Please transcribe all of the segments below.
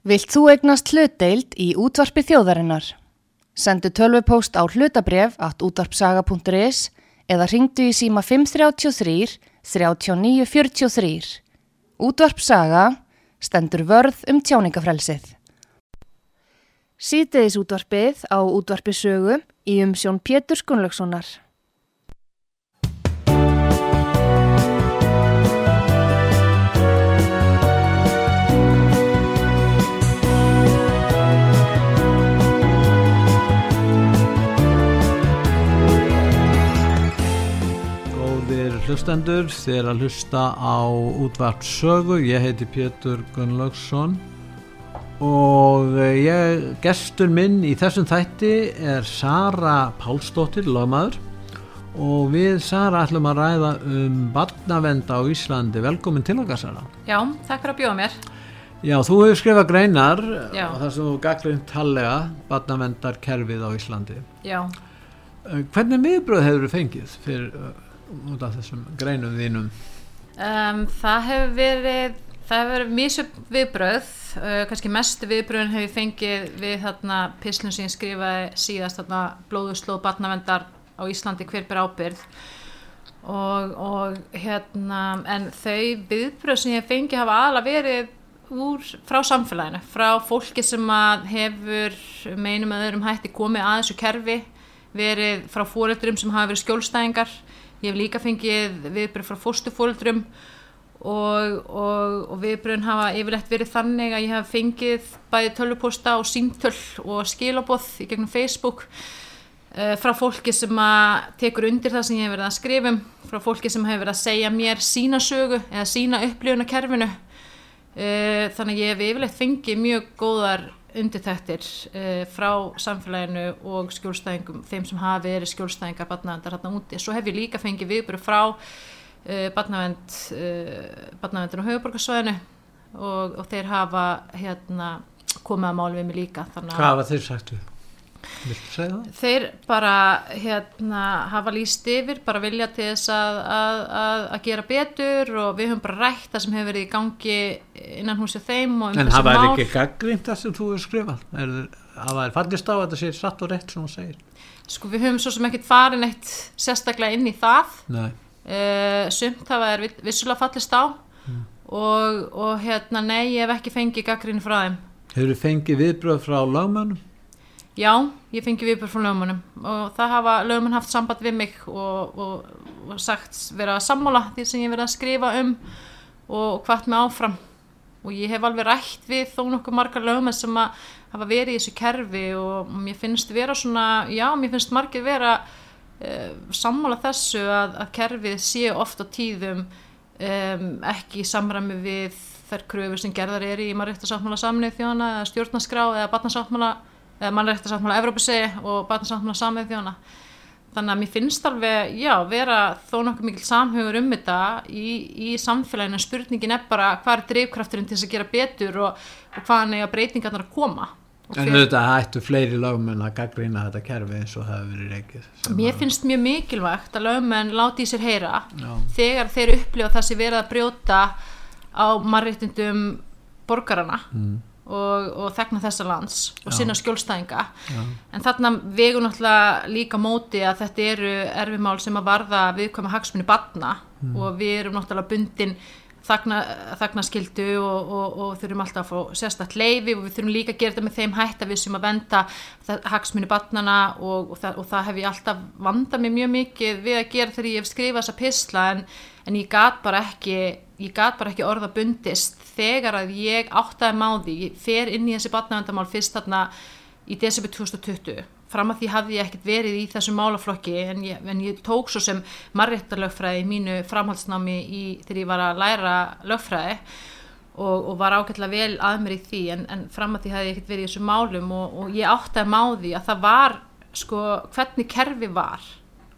Vilt þú egnast hlutdeild í útvarpi þjóðarinnar? Sendu tölvupóst á hlutabref at útvarpsaga.is eða ringdu í síma 533 3943. Útvarpsaga stendur vörð um tjáningafrelsið. Sýteðis útvarpið á útvarpisögu í umsjón Pétur Gunnlaugssonar. Hlustendur, þér að hlusta á útvart sögu, ég heiti Pétur Gunnlaugsson og ég, gestur minn í þessum þætti er Sara Pálsdóttir, lagmaður og við Sara ætlum að ræða um barnavenda á Íslandi, velkomin til okkar Sara. Já, takk fyrir að bjóða mér. Já, þú hefur skrifað greinar Já. og það sem þú gaglinn tallega barnavendarkerfið á Íslandi. Já, Eh, Hvernig miðbröð hefur þú fengið fyrir uh, út af þessum greinum þínum? um, það hefur verið, það hefur verið mísup viðbröð, uh, kannski mest viðbröðin hefur fengið við þarna pislun sem ég skrifaði síðast þarna blóðuslóð barnavendar á Íslandi hver ber ábyrð og, og hérna, en þau viðbröð sem ég fengið hafa aðalega verið úr, frá samfélaginu, frá fólki sem að hefur meinum að öðrum hætti komið að þessu kerfi verið frá fóreldrum sem hafa verið skjólstæðingar ég hef líka fengið viðbröð frá fóstufóreldrum og, og, og viðbröðin hafa yfirlegt verið þannig að ég hef fengið bæði tölvuposta og símtöl og skilaboð í gegnum Facebook uh, frá fólki sem að tekur undir það sem ég hef verið að skrifum frá fólki sem hefur verið að segja mér sína sögu eða sína upplifun af kerfinu uh, þannig að ég hef yfirlegt fengið mjög góðar undirtæktir uh, frá samfélaginu og skjólstæðingum, þeim sem hafa verið skjólstæðingar barnavendar hérna úti. Svo hef ég líka fengið viðbröð frá uh, barnavend, uh, barnavendin á höfuborgarsvæðinu og, og þeir hafa hérna, komið að máli við mig líka. Hvað var þeir sagt við? Það? þeir bara hérna, hafa líst yfir, bara vilja til þess að, að, að, að gera betur og við höfum bara rætt það sem hefur verið í gangi innan húsið þeim um En hafa mál. ekki gaggrínt það sem þú hefur skrifað? Þeir- Hafa þær fallist á að þetta sé satt og rétt sem þú segir? Sko við höfum svo sem ekkert farin eitt sérstaklega inn í það uh, sumt hafa er vissulega fallist á og, og hérna nei ég hef ekki fengið gaggrinni frá þeim Hefur þið fengið viðbröð frá lagmönnum? Já ég fengi viðbjörn frá lögmannum og það hafa lögmann haft samband við mig og, og, og sagt vera að sammála því sem ég verið að skrifa um og hvart mig áfram. Og ég hef alveg rætt við þó nokkuð margar lögmenn sem að hafa verið í þessu kerfi og mér finnst vera svona, já mér finnst margir vera uh, sammála þessu að, að kerfið sé oft á tíðum um, ekki í samræmi við þær kröfur sem gerðar er í mannréttasáttmála samnið þjóna eða stjórnaskrá eða barnasáttmála eða mannréttasáttmála Evrópusegi og barnasáttmála samnið þjóna þannig að mér finnst alveg, já, vera þó nokkuð mikil samhugur um þetta í, í samfélaginu, spurningin er bara hvað er drifkrafturinn til þess að gera betur og, og hvaðan eiga breytingarnar að koma En hver- auðvitað hættu fleiri lagmenn að gaggrína þetta kerfi eins og það hefur verið reikið. sem Mér finnst mjög mikilvægt að lögmenn láti í sér heyra Já. þegar þeir upplifa það sem verið að brjóta á mannréttindum borgarana Mm. Og, og þegna þessa lands og sinna skjólstæðinga. En þarna vegur náttúrulega líka móti að þetta eru erfimál sem að varða viðkvæma hagsmunni batna Mm. og við erum náttúrulega bundin þagna, þagnaskildu og, og, og þurfum alltaf að fá sérstætt leifi og við þurfum líka að gera þetta með þeim hætt að við sem að venda hagsmuni batnana og, og, það, og það hef ég alltaf vandað mér mjög mikið við að gera þegar ég hef skrifað þessa pisla en, en ég gat bara ekki ég gat bara ekki orða bundist þegar að ég áttaði máði ég fer inn í þessi batnavendamál fyrst þarna í desember 2020 fram að því hafði ég ekkert verið í þessu málaflokki en ég, en ég tók svo sem marréttarlögfræði mínu framhaldsnámi í, þegar ég var að læra lögfræði og, og var ágætlega vel að mér í því en, en fram að því hafði ég ekkert verið í þessu málum og, og ég átti að máði að það var sko hvernig kerfi var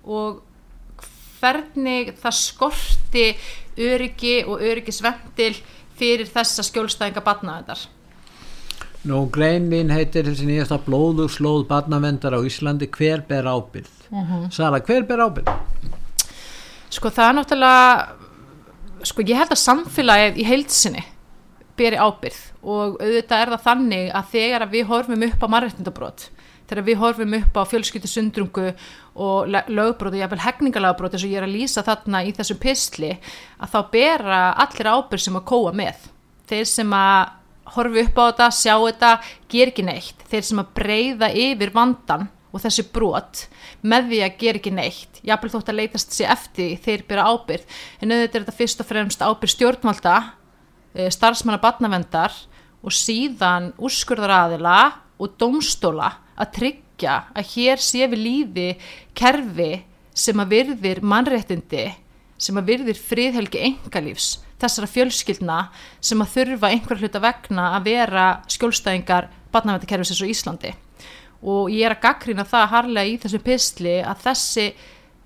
og hvernig það skorti öryggi og öryggisventil fyrir þessa skjólstæðinga batnaðendar Nú, grein mín heitir þessi nýjasta blóðu slóð barnavendar á Íslandi, hver ber ábyrð? Sara, hver ber ábyrð? Sko það er náttúrulega sko ég held að samfélagið í heilsinni beri ábyrð og auðvitað er það þannig að þegar að við horfum upp á mannréttindabrót þegar við horfum upp á fjölskyldusundrungu og lögbrót og jáfnvel hegningalagabrót eins og ég er að lýsa þarna í þessum pistli að þá bera allir ábyrð sem að kóa með. Þeir sem að horfi upp á þetta, sjá þetta, ger ekki neitt. Þeir sem að breyða yfir vandan og þessi brot með því að gera ekki neitt jáfnveg þótt að leytast sér eftir þeir byrja ábyrð en auðvitað er þetta fyrst og fremst ábyrð stjórnvalda eh, starfsmanna batnavendar og síðan úrskurðaraðila og domstóla að tryggja að hér sé við lífi kerfi sem að virðir mannréttindi sem að virðir friðhelgi engalífs þessara fjölskyldna sem að þurfa einhver hluta vegna að vera skjólstæðingar batnavendakerfis eins og Íslandi. Og ég er að gaggrýna það harlega í þessu pistli að þessi,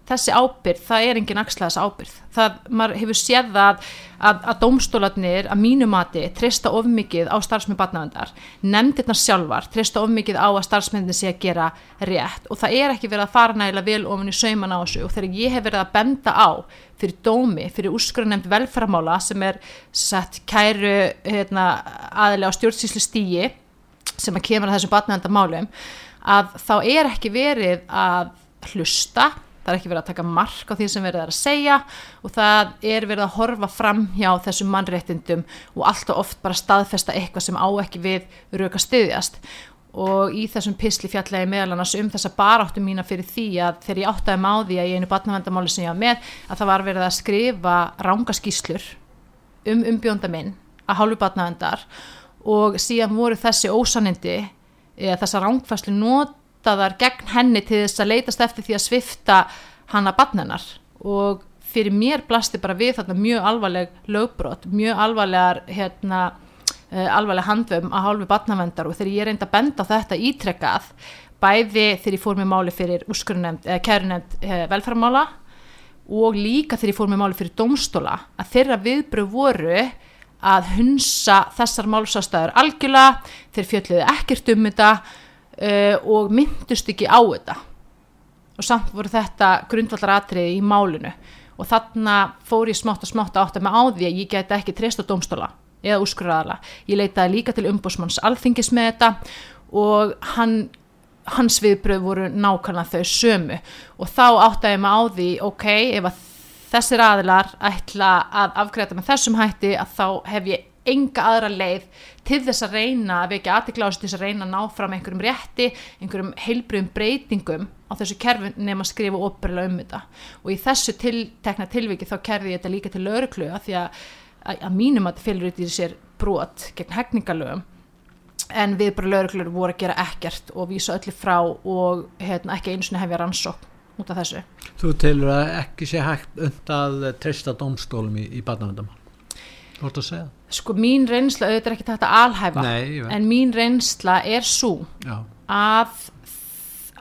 þessi ábyrð, það er engin axlaðs ábyrð. Það, maður hefur séð að, að, að dómstólarnir að mínumati treysta of mikið á starfsmenn batnavendar, nefndirnar sjálfar treysta of mikið á að starfsmennin sé að gera rétt. Og það er ekki verið að fara nægilega vel ofin í sauman á þessu. Og þegar ég hef verið að benda á fyrir dómi, fyrir úrskurðanemnd velferðamála sem er sett kæru hérna, aðilega á stjórnsýslu stíi sem að kemur að þessum batnavendamálum að þá er ekki verið að hlusta, það er ekki verið að taka mark á því sem verið er að segja og það er verið að horfa fram hjá þessum mannréttindum og alltaf oft bara staðfesta eitthvað sem á ekki við rauka styðjast. Og í þessum pisli fjallegi meðal annars um þessa baráttu mína fyrir því að þegar ég áttaði máði að ég einu batnavendamáli sem ég var með að það var verið að skrifa rángaskíslur um umbjónda minn að hálfu batnavendar og síðan voru þessi ósanindi eða þessar rángfæslu notaðar gegn henni til þess að leitast eftir því að svifta hana barnenar og fyrir mér blasti bara við þarna mjög alvarleg lögbrot, mjög alvarlegar hérna, uh, alvarleg handvöfum að hálfu barnavendar og þegar ég reyndi að benda þetta ítrekkað bæði þegar ég fór með máli fyrir eða kærunemnd eh, velferðarmála og líka þegar ég fór með máli fyrir domstóla að þeirra viðbröð voru að hunsa þessar málsastæður algjörlega, þeir fjöldluði ekkert um þetta uh, og myndust ekki á þetta. Og samt voru þetta grundvallar atriði í málinu. Og þarna fór ég smátt og smátt átt að með á því að ég geti ekki treyst á domstóla eða úrskurðaðala. Ég leitaði líka til umbúsmanns alþingis með þetta og hann, hans viðbröð voru nákvæmlega þau sömu. Og þá átt að ég með á því, ok, ef að þessir aðilar ætla að afgreita með þessum hætti að þá hef ég enga aðra leið til þess að reyna að vekja aðtikláðast til þess að reyna að ná fram einhverjum rétti, einhverjum heilbriðum breytingum á þessu kerfin nefn að skrifa óperlega um þetta og í þessu til, tekna tilviki þá kerði ég þetta líka til lauruklu að því að, að, að mínum að þetta fylgur út í sér brot gegn hegningalögum en við bara lauruklur voru að gera ekkert og vísa öllu frá og hérna, ekki eins og hefja rannsók út af þessu. Þú telur að ekki sé hægt und að treysta domstólum í, í barnavendamál? Þú vart að segja? Sko mín reynsla, auðvitað er ekki þetta alhæfa, Nei, en mín reynsla er svo að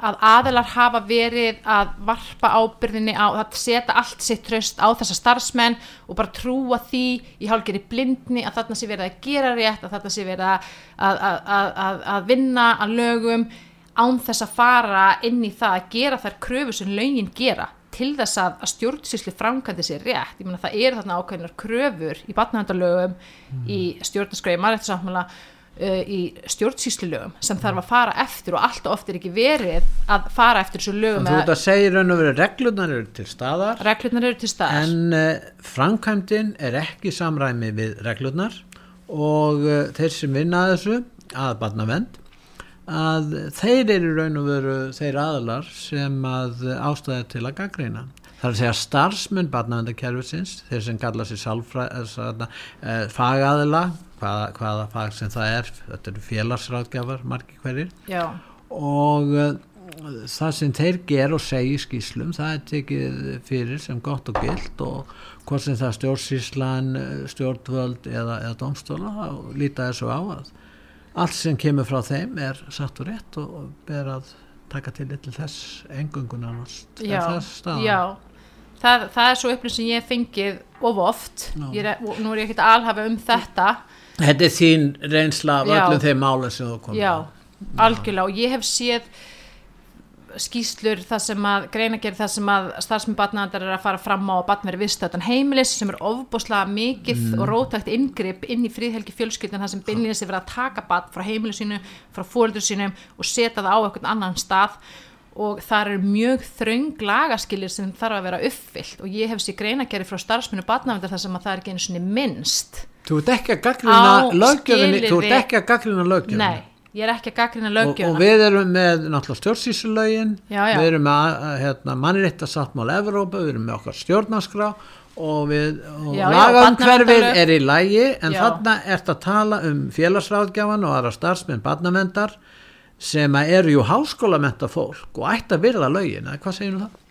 að aðilar hafa verið að varpa ábyrðinni á að setja allt sitt tröst á þessa starfsmenn og bara trúa því í hálfgerði blindni að þarna sé verið að gera rétt að þarna sé verið að, að, að, að vinna að lögum án þess að fara inn í það að gera þær kröfu sem lögin gera til þess að, að stjórnsýsli framkvæmdi sér rétt, ég menna það eru þarna ákveðinar kröfur í batnavendalögum mm. í stjórnarskræði margættisáttmála uh, í stjórnsýslilögum sem þarf að fara eftir og allt og oft er ekki verið að fara eftir þessu lögum Þú veit að segja raun og verið reglurnar eru til staðar reglurnar eru til staðar en uh, framkvæmdin er ekki samræmi við reglurnar og uh, þeir sem vinna þessu að batnavend að þeir eru raun og veru þeir aðlar sem að ástæði til að gaggrina. Það er að segja starfsmenn barnavendakerfisins, þeir sem kalla sér sálfræð, eh, fagaðila, hvaða, hvaða fag sem það er, þetta eru félagsráðgjafar, margi hverjir, Já. og uh, það sem þeir ger og segja í skýslum, það er tekið fyrir sem gott og gilt og hvort sem það er stjórnsíslan, stjórnvöld eða, eða domstóla, líta þessu á að allt sem kemur frá þeim er satt og rétt og ber að taka til til þess engungunarnast já, já. Það, það er svo upplýst sem ég fengið of oft, er, nú er ég ekkert alhafa um þetta. Þetta er þín reynsla af öllum þeim mála sem þú komið Já, algjörlega. Og ég hef séð skýslur það sem að greina gerir það sem að starfsmið batnaðandar er að fara fram á að batn veri vistöðan heimilis sem er ofbúslega mikið Mm. og rótækt inngrip inn í fríðhelgi fjölskyldan það sem beinlega sér verið að taka batn frá heimilis sínum, frá fóreldur sínum og setja það á einhvern annan stað og það eru mjög þröng lagaskilir sem þarf að vera uppfyllt og ég hef sér greina gerir frá starfsminu batnaðandar það sem að það er ekki einu svona minnst Þú ert ekki að gaggrina löggjöfinni. Nei, ég er ekki að gaggrina Og, löggjöfuna og við erum með náttúrulega stjórnsýsulögin, við erum með að, hérna, mannréttasáttmál Evrópa, við erum með okkar stjórnarskrá og, við, og barnaverndarlög. er í lægi en Já. þarna ert að tala um félagsráðgjafan og aðra starfsmenn barnavendar sem að eru jú háskólamenta fólk og ætti að virða lögin, eða hvað segir þú það?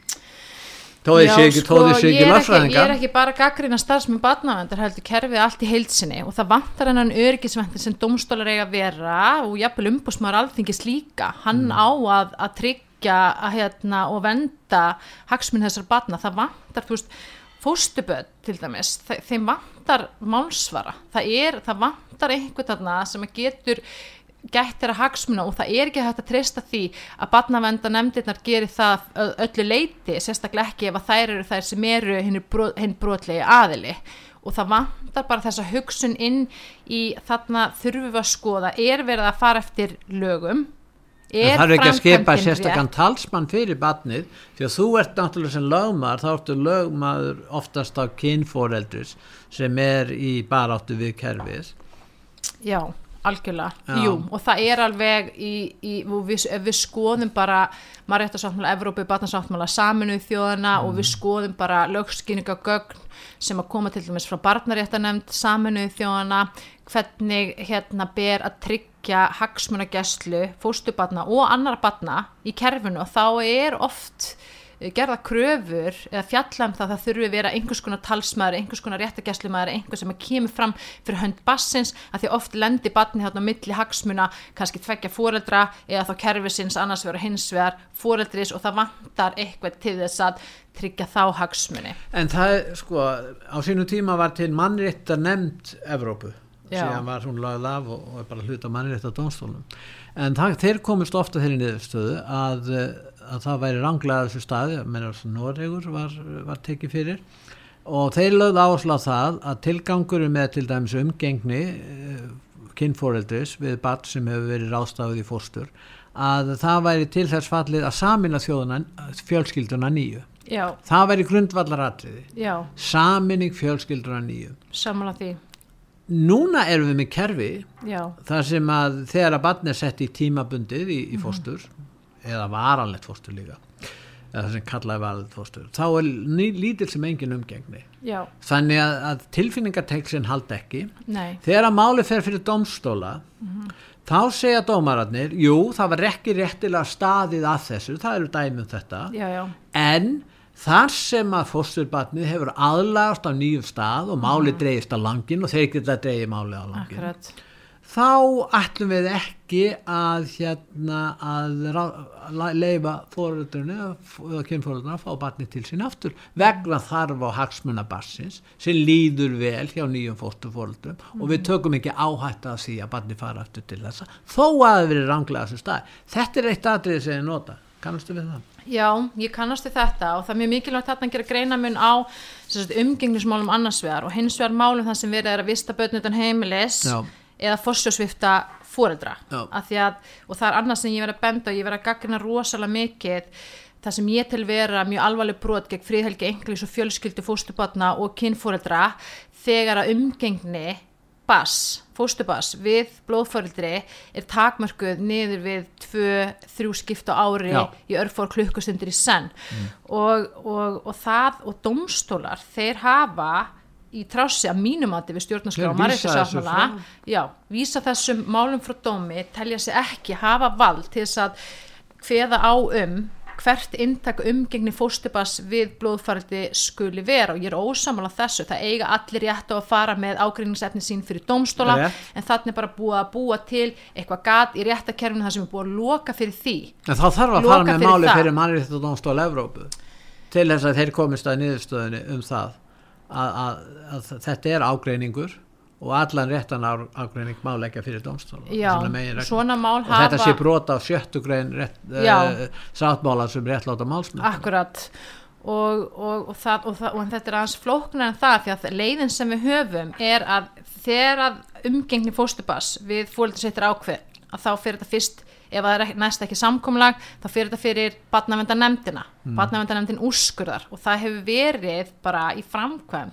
Þó þið Já, sé ekki, sko, ekki ekki, ég er ekki bara gaggrina starfsmenn batnavendar heldur kerfið allt í heilsinni og það vantar hennan öryggisventin sem domstólar eiga að vera og jafnvel umbúsmaður alþingis líka. Hann Mm. á að, að tryggja að, hérna, og venda hagsminn þessar batna, það vantar þú veist, fóstuböð til dæmis þe- þeim vantar málsvara. Það, er, það vantar einhvern þarna sem getur gætt þeirra hagsmuna og það er ekki hægt að treysta því að barnavenda nefndirnar gerir það öllu leiti, sérstaklega ekki ef að þær eru þær sem eru hinn, brot, brotlegi aðili. Og það vantar bara þessa hugsun inn í þarna þurfum við að skoða, er verið að fara eftir lögum? En það er ekki að skipa sérstakann talsmann fyrir barnið? Því að þú ert náttúrulega sem lögmaður þá ertu lögmaður oftast á kynforeldris sem er í baráttu við kerfið. Já, algjörlega, jú og það er alveg í, í við, við skoðum bara Maréttasáttmála Evrópu, Batnarsáttmála Saminuð þjóðana og við skoðum bara lögskyningagögn sem að koma til dæmis frá barnaréttanemnd Saminuð þjóðana hvernig hérna ber að tryggja hagsmunageslu, fóstubatna og annar batna í kerfinu. Og þá er oft gerða kröfur eða fjalla um það að það þurfi að vera einhvers konar talsmaður, einhvers konar réttageslumaður einhver sem kemur fram fyrir hönd bassins að því oft lendi batni þarna á milli hagsmuna, kannski tveggja foreldra eða þá kerfisins annars og hins vegar foreldris og það vantar eitthvað til þess að tryggja þá hagsmuni En það sko, á sínu tíma var til mannréttar nefnd Evrópu. Síðan var hún lagð af og, og bara hluta mannréttar dómstólum. En það, þeir komist ofta þeirri niðurstöðu að, eh, að það væri ranglega þessu staði, að að Noregur var, var tekið fyrir. Og þeir lögðu áherslu á það að tilgangur með til dæmis umgengni kynforeldris við barn sem hefur verið ráðstafið í fórstur að það væri til þess fallið að samina þjóðuna fjölskylduna nýju. Já, Það væri grundvallaratriði. Já, saminning fjölskylduna nýju. Samanlega því núna erum við með kerfi Já, þar sem að þegar að barn er sett í tímabundið í, í fóstur eða varanlegt fóstur líka eða það sem kallaði varanlegt fóstur þá er ný, lítil sem engin umgengni. Já, þannig að, að tilfinningarteksin haldi ekki. Nei. Þegar að máli fer fyrir domstóla þá segja dómararnir jú það var ekki réttilega staðið að þessu, það eru dæmi um þetta já, en þar sem að fósturbarnið hefur aðlagast á nýjum stað og máli dreigist á langin og þeir geta dreigið máli á langin akkurat. þá ætlum við ekki að hérna að leifa fóröldurinu eða kynfóröldurinu að fá barnið til sín aftur vegna þarf á hagsmuna barsins sem líður vel hjá nýjum fósturfóröldrum og við tökum ekki áhætta að því að barnið fara aftur til þessa þó að það verið ranglega þessu stað. Þetta er eitt atrið sem ég nota. Kannastu við það? Já, ég kannast við þetta og það er mjög mikilvægt að gera greinamun á umgengnismálum annars vegar og hins vegar málum það sem verið er að vista börn utan heimilis Já. eða forsjósvifta fóreldra og það er annað sem ég verið að benda og ég verið að gaggrina rosalega mikið það sem ég til vera mjög alvarleg brot gegn fríðhelgi englís og fjölskyldu fóstubatna og kynfóreldra þegar að umgengni bass, fóstubass við blóðföreldri er takmörkuð niður við tvö, þrjú skipt á ári Já. í örfór klukkustundir í senn og, og, og það og domstólar, þeir hafa í trássi að mínumati við stjórnarskrá og frá. já, vísa þessum málum frá dómi, telja sig ekki hafa vald til þess að hveða á um hvert inntak umgengni fóstubas við blóðfærdi skuli vera og ég er ósamála þessu, það eiga allir rétt á að fara með ágreiningsefni sín fyrir dómstóla Rétt. en þannig er bara búið að búa til eitthvað gat í réttakerfinu þar sem er búið að loka fyrir því En þá þarf að Loka fara með fyrir máli það. fyrir mannréttindadómstól Evrópu til þess að þeir komist að niðurstöðunni um það að, að, að þetta er ágreiningur og allan réttan ágreining má leggja fyrir mál og þetta sé brota á sjöttu grein rétt, uh, sáttmála sem réttláta málsmynd Akkurat. Og, og, og, það, og, það, og þetta er aðeins flóknar en það því að leiðin sem við höfum er að þegar að umgengni fóstubass við fólöldur settir ákveð að þá fyrir þetta fyrst ef það er næst ekki samkomlag þá fyrir þetta fyrir barnavendanemndina mm. barnavendanemndin úrskurðar og það hefur verið bara í framkvæm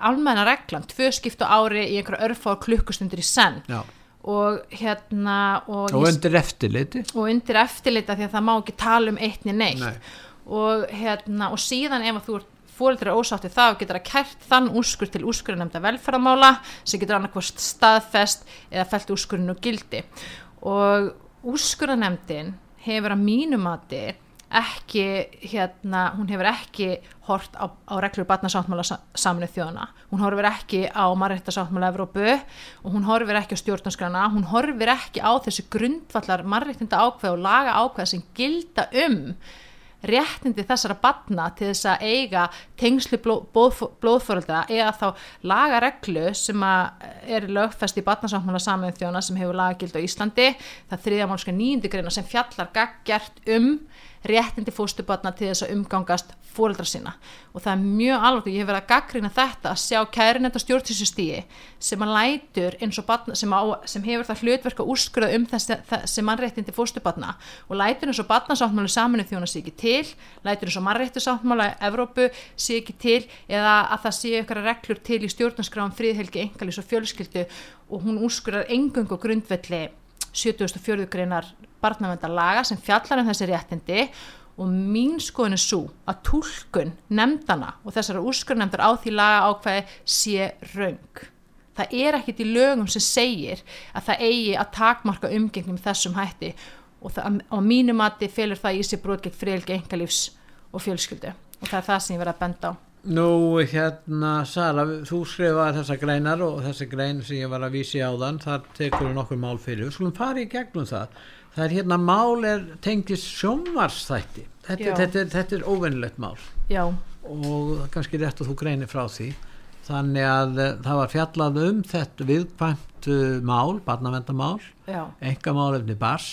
almenna reglan, tvö skipt á ári í einhverja örfáð klukkustundir í senn Já. og hérna og, og undir eftirliti og undir eftirlita því að það má ekki tala um eitt niður neitt Nei. og, hérna, og síðan ef þú ert fóreldri ósátti þá getur að kært þann úrskur til úrskurðanemnda velferðamála sem getur annarkvort staðfest eða fælt úrskurðinu úr gildi og úrskurðanemndin hefur að mínumati ekki hérna, hún hefur ekki hort á, á reglur barnasáttmála saminu þjóðana, hún horfir ekki á marréttasáttmála Evrópu og hún horfir ekki á stjórnarskrana, hún horfir ekki á þessu grundvallar marréttinda ákveð og laga ákveð sem gilda um réttindi þessara batna til þess að eiga tengslu blóðfórölda eða þá laga reglu sem að er lögfest í batnasáttmála samiðin þjóna sem hefur lagagild á Íslandi. Það þriðja málska nýjundu greina sem fjallar gaggjart um réttindi fóstubatna til þess að umgangast fóreldra sína og það er mjög alveg ég hef verið að gaggrina þetta að sjá kærinenda stjórnsýsustíi sem að lætur eins og batna sem, á, sem hefur það hlutverk að úrskurða um þessi, þessi mannréttindi fóstubatna og lætur eins og batnasáttmáli saminu þjóna sé ekki til, lætur eins og mannréttisáttmála Evrópu sé ekki til eða að það sé ykkur reglur til í stjórnarskráum fríðhelgi engalís og fjölskyldu og hún úrskurðar engungu grundvelli 74. greinar barnavendalaga sem fjallar um þessi réttindi og mín skoðin er svo að tólkun nefndana og þessara úrskurðnefndar á því laga ákveði sé raung. Það er ekkit í lögum sem segir að það eigi að takmarka umgengnum þessum hætti og það, á mínu mati felur það í sig brot gegn friðelgi engalífs og fjölskyldu og það er það sem ég verið að benda á. Nú hérna Sara, þú skrifaði þessa greinar og þessi grein sem ég var að vísi á þann, þar tekur við nokkur mál fyrir, skulum fara í gegnum það það er hérna mál er tengist sjónvarsþætti þetta, þetta, þetta er óvennilegt mál. Já, og kannski rétt að þú greinir frá því. Þannig að eh, það var fjallað um þetta viðkvæmt uh, mál, barnavendamál enga málefni bars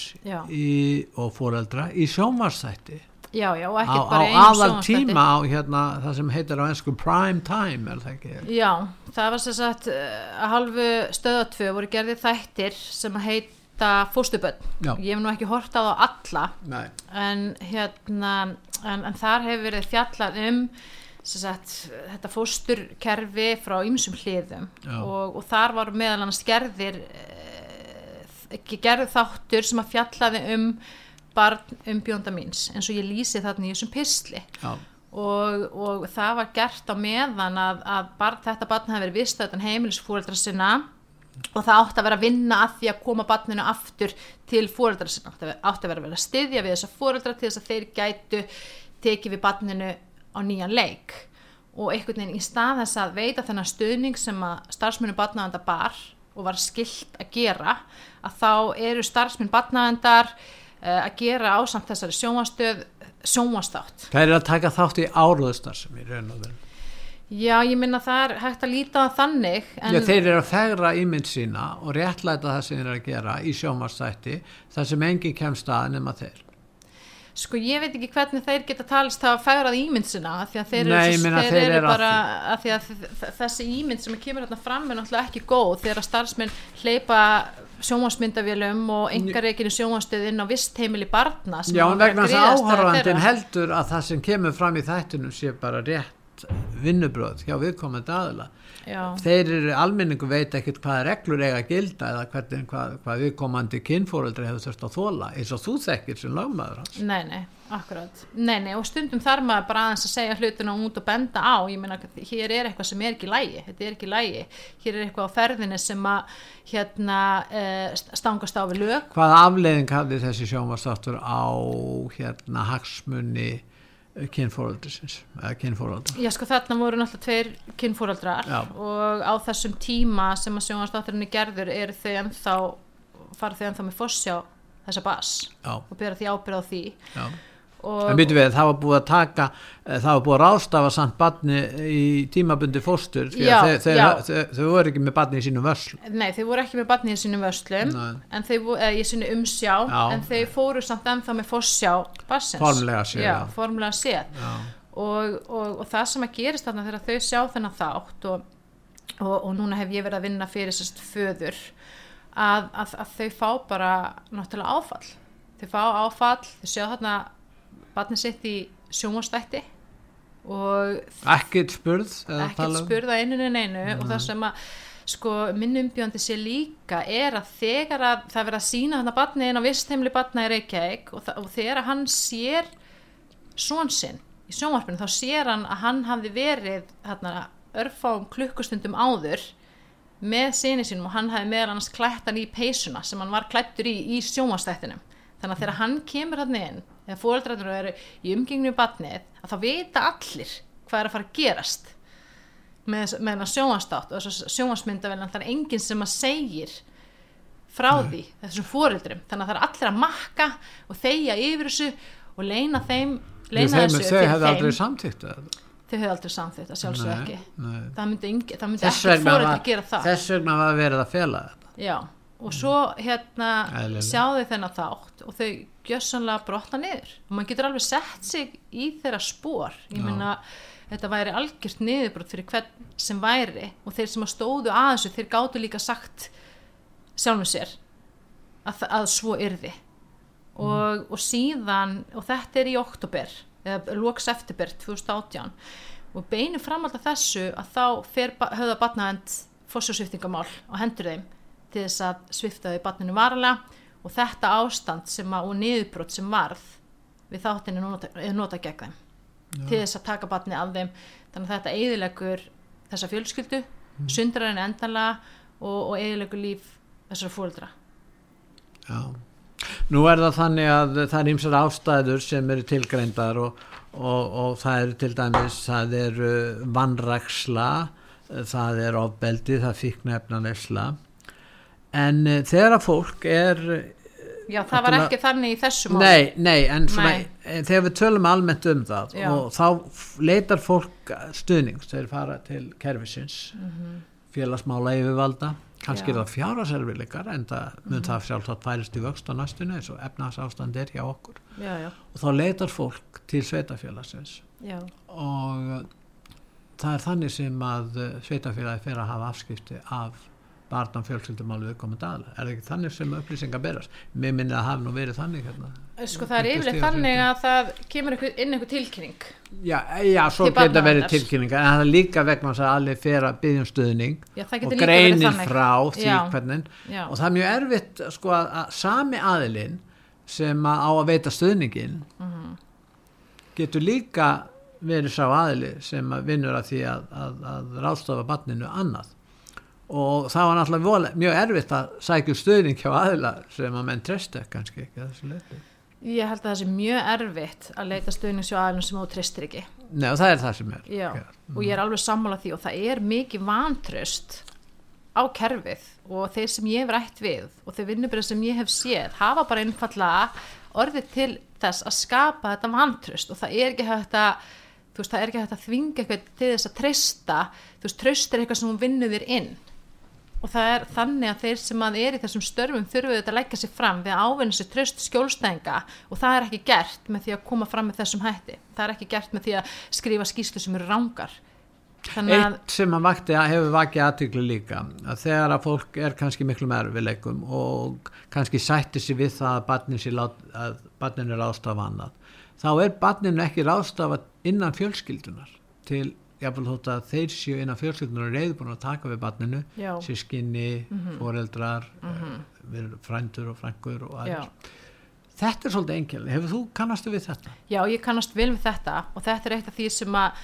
í, og foreldra í sjónvarsþætti já, já, og á, ekkert á bara í einum aðal sjónvarpsþætti. tíma á hérna, það sem heitir á ennsku prime time er það ekki? Já, það var sem sagt eh, að halvu stöðatvö voru gerðið þættir sem að heita fóstuböld. Ég hef nú ekki hort á þá alla en hérna en, en þar hefur verið fjallað um sagt, þetta fósturkerfi frá ýmsum hliðum. Og, og þar var meðal annars gerðir ekki gerð þáttur sem að fjallaði um barn umbjónda míns eins og ég lýsi þarna í þessum pistli. Já. og, og það var gert á meðan að, að barn, þetta barn hefði verið vistöðan heimilisfóreldra sinna og það átti að vera að vinna að því að koma barninu aftur til fóreldra sinna. Átti að vera, að vera að styðja við þessa fóreldra til þess að þeir gætu tekið við barninu á nýjan leik. Og einhvern veginn í stað þess að veita þennan stuðning sem að starfsmennu barnavenda bar og var skilt að gera að þá eru starfsmenn barnavendar uh, að gera ásamt þessari sjónvastöð sjónvastátt Það er að taka þátt í áruðstar Já, ég minna það er hægt að líta þannig Já, þeir eru að fegra ímynd sína og réttlæta það sem þeir eru að gera í sjónvarsþætti þar sem engin kemst að nema þeir. sko ég veit ekki hvernig þeir geta talist að fegrað ímynd af því að þeir Nei, eru, meina, þeir þeir eru að bara að því að þ- þessi ímynd sem kemur hérna fram er náttúrulega ekki góð þegar að starfsmenn hleypa sjónvarsmyndavélum og engareikinu sjónvarstöð inn á vist heimili barna Já, en að vegna þess að að þeirra. heldur að það sem kemur fram í þættinum sé bara rétt vinnubröð hjá viðkomandi aðila. Já. Þeir eru, almenningu veit ekkert hvaða reglur eiga að gilda eða hvernig, hvað, hvað viðkomandi kynfóreldri hefur þurft að þóla eins og þú þekkir sem lögmaður hans. Nei, nei, akkurat Nei, nei, og stundum þarf maður bara aðeins að segja hlutina út og benda á ég meina, hér er eitthvað sem er ekki lægi þetta er ekki lægi, hér er eitthvað á ferðinni sem að hérna uh, stangast á við lög Hvaða afleiðing hafði þessi sjónvarsþáttur á hérna hagsmunni kynfóreldrisins eða kynfóreldra? Já, sko þarna voru náttúrulega tveir kynfóraldrar Já. og á þessum tíma sem að sjónvastátturinni gerður eru þau ennþá fara þau ennþá með fossjá þessa bass Já, og bera því ábyrð á því já, En byrju við, það var búið að taka, eh, það var búið að ráðstafa samt barni í tímabundi fóstur, því Já, að þau, þau, já. þau, þau voru ekki með barni í sínum vörsl. Nei, þau voru ekki með barni í sínum vöslum Nei. en þau voru, eða í sínu umsjá Já. en þau fóru samt ennþá með fossjá barsins. Formlega séð, Já, já. formlega séð Já, og, og, og það sem að gerist þarna þegar þau sjá þennan þátt og, og, og núna hef ég verið að vinna fyrir sérst föður að, að, að þau fá bara náttúrulega áfall þau fá áfall, þau sjá þarna barnið sitt í sjónvastætti og ekkert spurð, ekkert um. spurða eininu neinu. Og það sem að sko minn umbjöndi sé líka er að þegar að það verið að sína hann að barni inn á vistheimli barna í Reykjavík og, þa- og þegar að hann sér svon sinn í sjónvarpinu þá sér hann að hann hafði verið hérna, örfáum klukkustundum áður með sinni sínum og hann hafði meðal annars klætt hann í peysuna sem hann var klættur í í sjónvarstættinum þannig að þegar hann kemur hann inn eða fóreldrættur eru í umgengnu við barnið að þá vita allir hvað er að fara að gerast með, með hennar sjónvarstátt og þess að sjónvarsmyndavel það er enginn sem að segir frá því þessum fóreldrum þannig að það er allir að makka og þeia yfir þessu og leina þeim leina Þeim, þessu þau fyrir hefði aldrei þeim samtíkt það. þau hefðu aldrei samþýtt að sjálfsög ekki nei. það myndi, það myndi ekki vegna, fóreldri var, gera það þess vegna var verið að fela þetta. Já, og svo hérna Eðlilega. sjá þau þennan þátt og þau gjössanlega brotna niður. Og maður getur alveg sett sig í þeirra spór ég meina þetta væri algjört niðurbrot fyrir hvern sem væri og þeir sem að stóðu að þessu þeir gátu líka sagt sjálfum sér að, að svo yrði. Og, og síðan og þetta er í oktober eða loks eftirber 2018 og beinu framhald af þessu að þá fer höfða batnavend fórsjósviftingamál á hendur þeim til þess að svifta þau batninu varlega og þetta ástand sem að, og niðurbrot sem varð við þáttinu er nota, nota gegn þeim til þess að taka batni af þeim þannig að þetta eðilegur þessa fjölskyldu mm. sundrar henni endanlega og, og eðilegur líf þessara fóldra Já. Nú er það þannig að það er ýmsar ástæður sem eru tilgreindar og, og, og það eru til dæmis, það eru vannraksla, það er ofbeldi, það fíknefnanesla. En uh, þegar að fólk er, Já, það var ekki þannig í þessu máli nei, nei, en svona, Nei. eh, þegar við tölum almennt um það Já. og þá leitar fólk stuðnings, þeir fara til kerfisins, félagsmála yfirvalda, kannski Mhm. Já. Mhm. er það fjárhagserfileikar en það mun það sjálfsagt færist í vöxt á næstunni eins og efnahagsástand er hjá okkur Já, já, og þá leitar fólk til sveitafélagsins já, og það er þannig sem að sveitafélagi fer að hafa afskipti af barnum fjölskyldumálu viðkomandi aðla er það ekki þannig sem upplýsingar berast? Mér minni að hafa nú verið þannig hérna. sko það er yfirleitt þannig að það kemur inn einhver tilkynning já, já, svo Til geta verið tilkynningar en það er líka vegna að allir fer að byggja um stuðning Já, og getur greinir frá því Já. hvernig. og það er mjög erfitt sko að, að sami aðilinn sem að á að veita stuðningin Mhm. getur líka verið sá aðili sem að vinnur að því að, að, að ráðstofa barninu annað og það var náttúrulega mjög erfitt að sækja um stuðning hjá aðila sem að menn trestu kannski ekki að þessu leiti Ég held að það sé mjög erfitt að leita stuðningsjóðalum sem þú tristir ekki. Nei og það er það sem er. Já, og ég er alveg sammála því og það er mikið vantröst á kerfið og þeir sem ég hef rætt við og þeir vinnubrið sem ég hef séð hafa bara einfallega orðið til þess að skapa þetta vantröst og það er ekki hægt að þú veist, er ekki hægt að þvinga eitthvað til þess að treysta, þú veist, tröst er eitthvað sem hún vinnur þér inn og það er þannig að þeir sem að er í þessum störfum þurfuðu þetta að leggja sér fram við að ávinna sér tröst skjólstæðinga. Og það er ekki gert með því að koma fram með þessum hætti. Það er ekki gert með því að skrifa skýslu sem eru rángar að Eitt sem að vakti, hefur vakið aðtykli líka að þegar að fólk er kannski miklu með erfileikum og kannski sætti sér við það að barnin, lát, að barnin er ráðstafa annað þá er barninu ekki ráðstafa innan fjölskyldunar til jafnvel þótt að þeir séu innan fjölskyldunar og reyðbúin að taka við barninu sískinni, foreldrar mm frændur og frængur og aðeins Þetta er svolítið engil, hefur þú kannastu við þetta? já, ég kannast vel við þetta og þetta er eitt af því sem að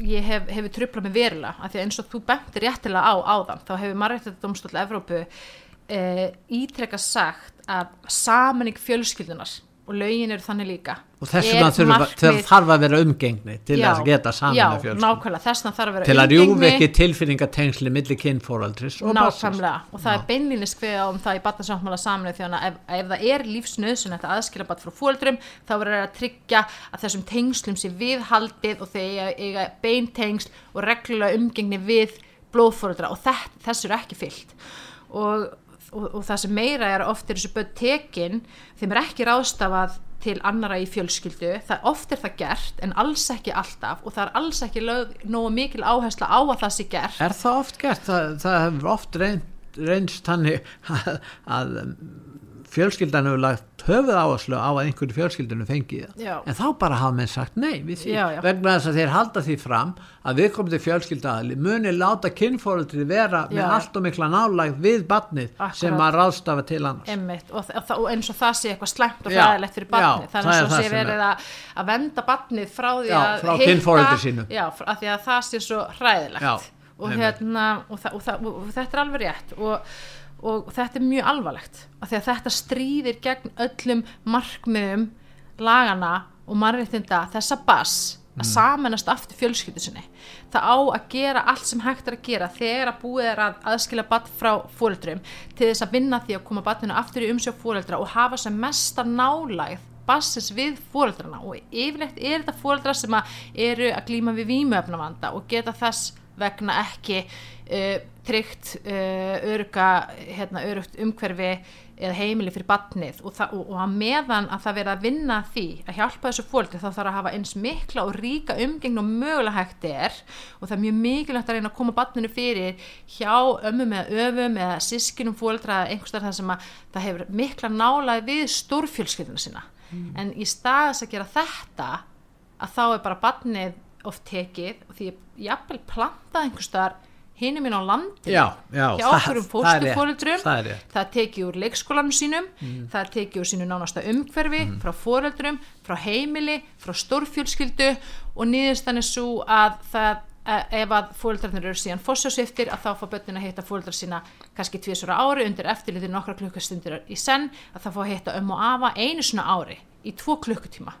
ég hef, hefur trublað með verulega af því að eins og þú bentir réttilega á áðan þá hefur Marréttadómstóll Evrópu e, ítrekka sagt að samanning fjölskyldunar og lögin eru þannig líka. Og þess vegna þarf að vera umgengni til Já, þess að geta saman já, að þess að vera til að rjúfi ekki tilfinningatengsli milli kynfóraldris og Nákvæmlega. Og það er beinlýnis kveða um það í batnarsáttmála saminuð þjóna ef, ef það er lífsnöðsun að aðskila bat frá fóldrum þá verður það að tryggja að þessum tengslum sé viðhaldið og þeir eiga, beintengsl og reglulega umgengni við blóðfóldra og þess, þessu er ekki fyllt og, og, og það sem meira er oft er þessu börn tekin þeim er ekki ráðstafað til annara í fjölskyldu, það oft er það gert en alls ekki alltaf og það er alls ekki lög, nógu mikil áhersla á að það sé gert Er það oft gert? Það, það hefur oft reynst þannig að, að fjölskyldan hefur lagt höfuð áherslu á að einhverju fjölskyldinu fengi það. Já. En þá bara hafa menn sagt nei við því. Já, já. Vegna þess að þeir halda því fram að við komum til fjölskyldaðali muni láta kynfóreldri vera með allt og mikla nálægð við barnið Akkurat. sem að ráðstafa til annars. Og, og, og eins og það sé eitthvað slæmt og fræðilegt fyrir barnið það að er svo það sé verið að, að venda barnið frá því að frá, að því að það sé svo hræðilegt og, hérna, og, það, og, það, og þetta er alveg rétt og, og þetta er mjög alvarlegt af því að þetta stríðir gegn öllum markmiðum lagana og mannréttinda þessa bass Mm. að samanast aftur fjölskyldu sinni það á að gera allt sem hægt er að gera þegar að búið er að aðskila barn frá fóreldrum til þess að vinna því að koma barninu aftur í umsjá fóreldra og hafa sem mesta nálægð bassins við fóreldrana og yfirleitt er þetta fóreldra sem að eru að glíma við vímuefnavanda og geta þess vegna ekki uh, tryggt uh, öruga, hérna, örugt umhverfi eða heimili fyrir batnið og, og, og að meðan að það vera að vinna því að hjálpa þessu fólki þá þarf að hafa eins mikla og ríka umgengn og mögulega hægt er. Og það er mjög mikilvægt að reyna að koma batninu fyrir hjá ömmum eða öfum eða sískinum fóldra eða einhverstað það sem að það hefur mikla nálaði við stórfjölskylduna sína. En í staðis að gera þetta að þá er bara batnið oft tekið og því ég jafnvel plantað einhverstaðar hinum minn á landinu. Já, já, hjá það- okkur um það rétt, fóstufóreldrum það það tekið úr leikskólanum sínum það er tekið úr sínu nánasta umhverfi frá fóreldrum, frá heimili frá stórfjölskyldu og niðurstan er svo að það að ef að fóreldrarnir eru síðan fossjósviftir að þá fá börnin að hitta fóreldrar sína kannski tvísura ári undir eftirliti nokkra klukkastundir í senn að það fá að hitta um og afa einu svona ári í tvo klukkutíma.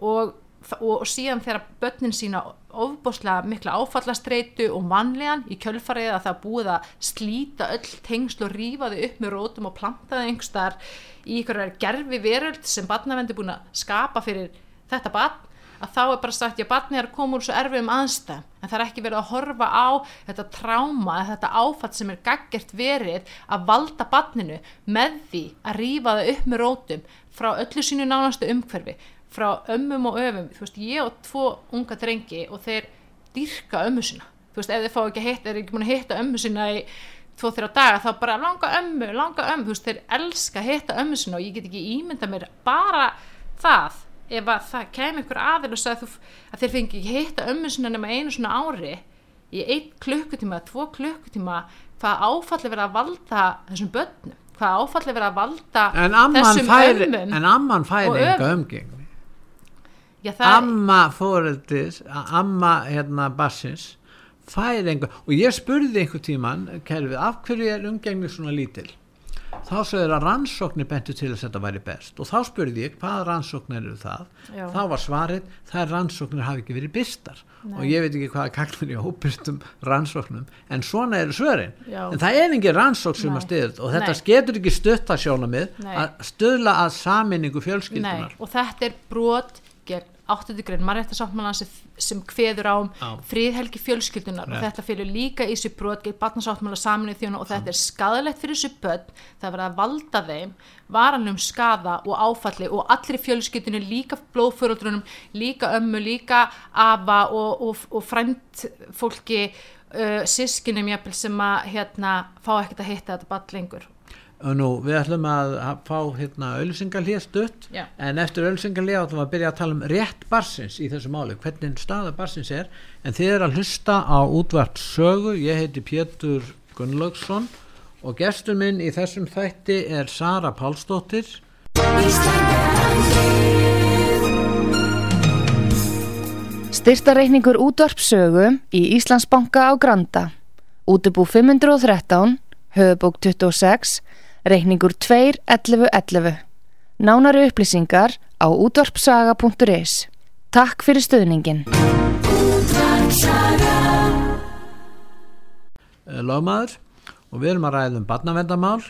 Og, og, og síðan þegar börnin sína ofbáslega mikla áfallastreitu og mannlegan í kjölfarið að það búið að slíta öll tengsl og rífa þau upp með rótum og planta þau einhverstaðar í einhverjar gerfi veröld sem barnavendi búin að skapa fyrir þetta barn að þá er bara sagt, já, barnið er koma úr svo erfiðum aðstæðum, en það er ekki verið að horfa á þetta tráma, þetta áfatt sem er gaggert verið að valda barninu með því að rífa það upp með rótum frá öllu sínu nánastu umhverfi, frá ömmum og öfum, þú veist, ég og tvo unga drengi og þeir dýrka ömmu sína, þú veist, ef þeir fá ekki að hitta, er ekki búin að hitta ömmu sína í tvo þrjá daga, þá bara langa ömmu, langa ömmu, þú veist, þeir elska að hitta ömmu sína og ég get ekki ímynda mér bara það ef að það kemur ykkur aðil og sagði þú, að þeir fengi ekki hitta ömmu sinna nema einu svona ári í einn klukkutíma, tvo klukkutíma hvað áfalli verið að valda þessum börnum, hvað áfalli verið að valda En amman fær, en amman fær enga öfum. Já, Amma fóreldis, amma hérna bassins, fær enga, og ég spurði einhver tíman, kerfið, af hverju er umgengni svona lítil? Þá sagður að rannsóknir bentu til að þetta væri best og þá spurði ég hvaða rannsóknir eru það Já. þá var svarið, er rannsóknir hafi ekki verið bystar og ég veit ekki hvaða kaknir í óbystum rannsóknum en svona eru svörin Já. en það er engin rannsókn sem Nei. að styður og þetta Nei. getur ekki stutt að sjónamið Nei. að stöðla að saminningu nei, fjölskyldunar og þetta er brot gegn 8. grein mannréttasáttmála sem, sem kveður á um Já. friðhelgi fjölskyldunar og Rétt. þetta fyrir líka í þessu brot gegn barnasáttmála saminuð þjóna og þetta er skadalegt fyrir þessu börn það er verið að valda þeim varanlegum skada og áfalli og allir í fjölskyldunni líka blóðföröldrunum líka ömmu, líka afa og, og, og frænd fólki uh, sískinum jafnvel sem að hérna, fá ekkert að hitta þetta ball lengur og nú við ætlum að fá hérna auðlýsingalíð stutt Já. en eftir auðlýsingalíð ætlum við að byrja að tala um rétt barsins í þessu máli, hvernig staða barsins er en þið er að hlusta á útvart sögu, ég heiti Pétur Gunnlaugsson og gestur minn í þessum þætti er Sara Pálsdóttir Styrtareikningur útvarpsögu í Íslandsbanka á Granda. Útubú 513, höfubók 26, reikningur 21111. Nánari upplýsingar á útvarpsaga.is. Takk fyrir stöðningin. Lagmaður og við erum að ræða um barnavendamál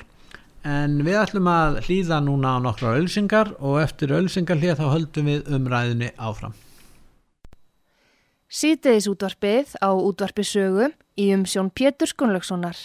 en við ætlum að hlýða núna á nokkra ölsingar og eftir ölsingar hlýða þá höldum við umræðinni áfram. Sýteðis útvarpið á útvarpisögu í umsjón Pétur Skunlökssonar.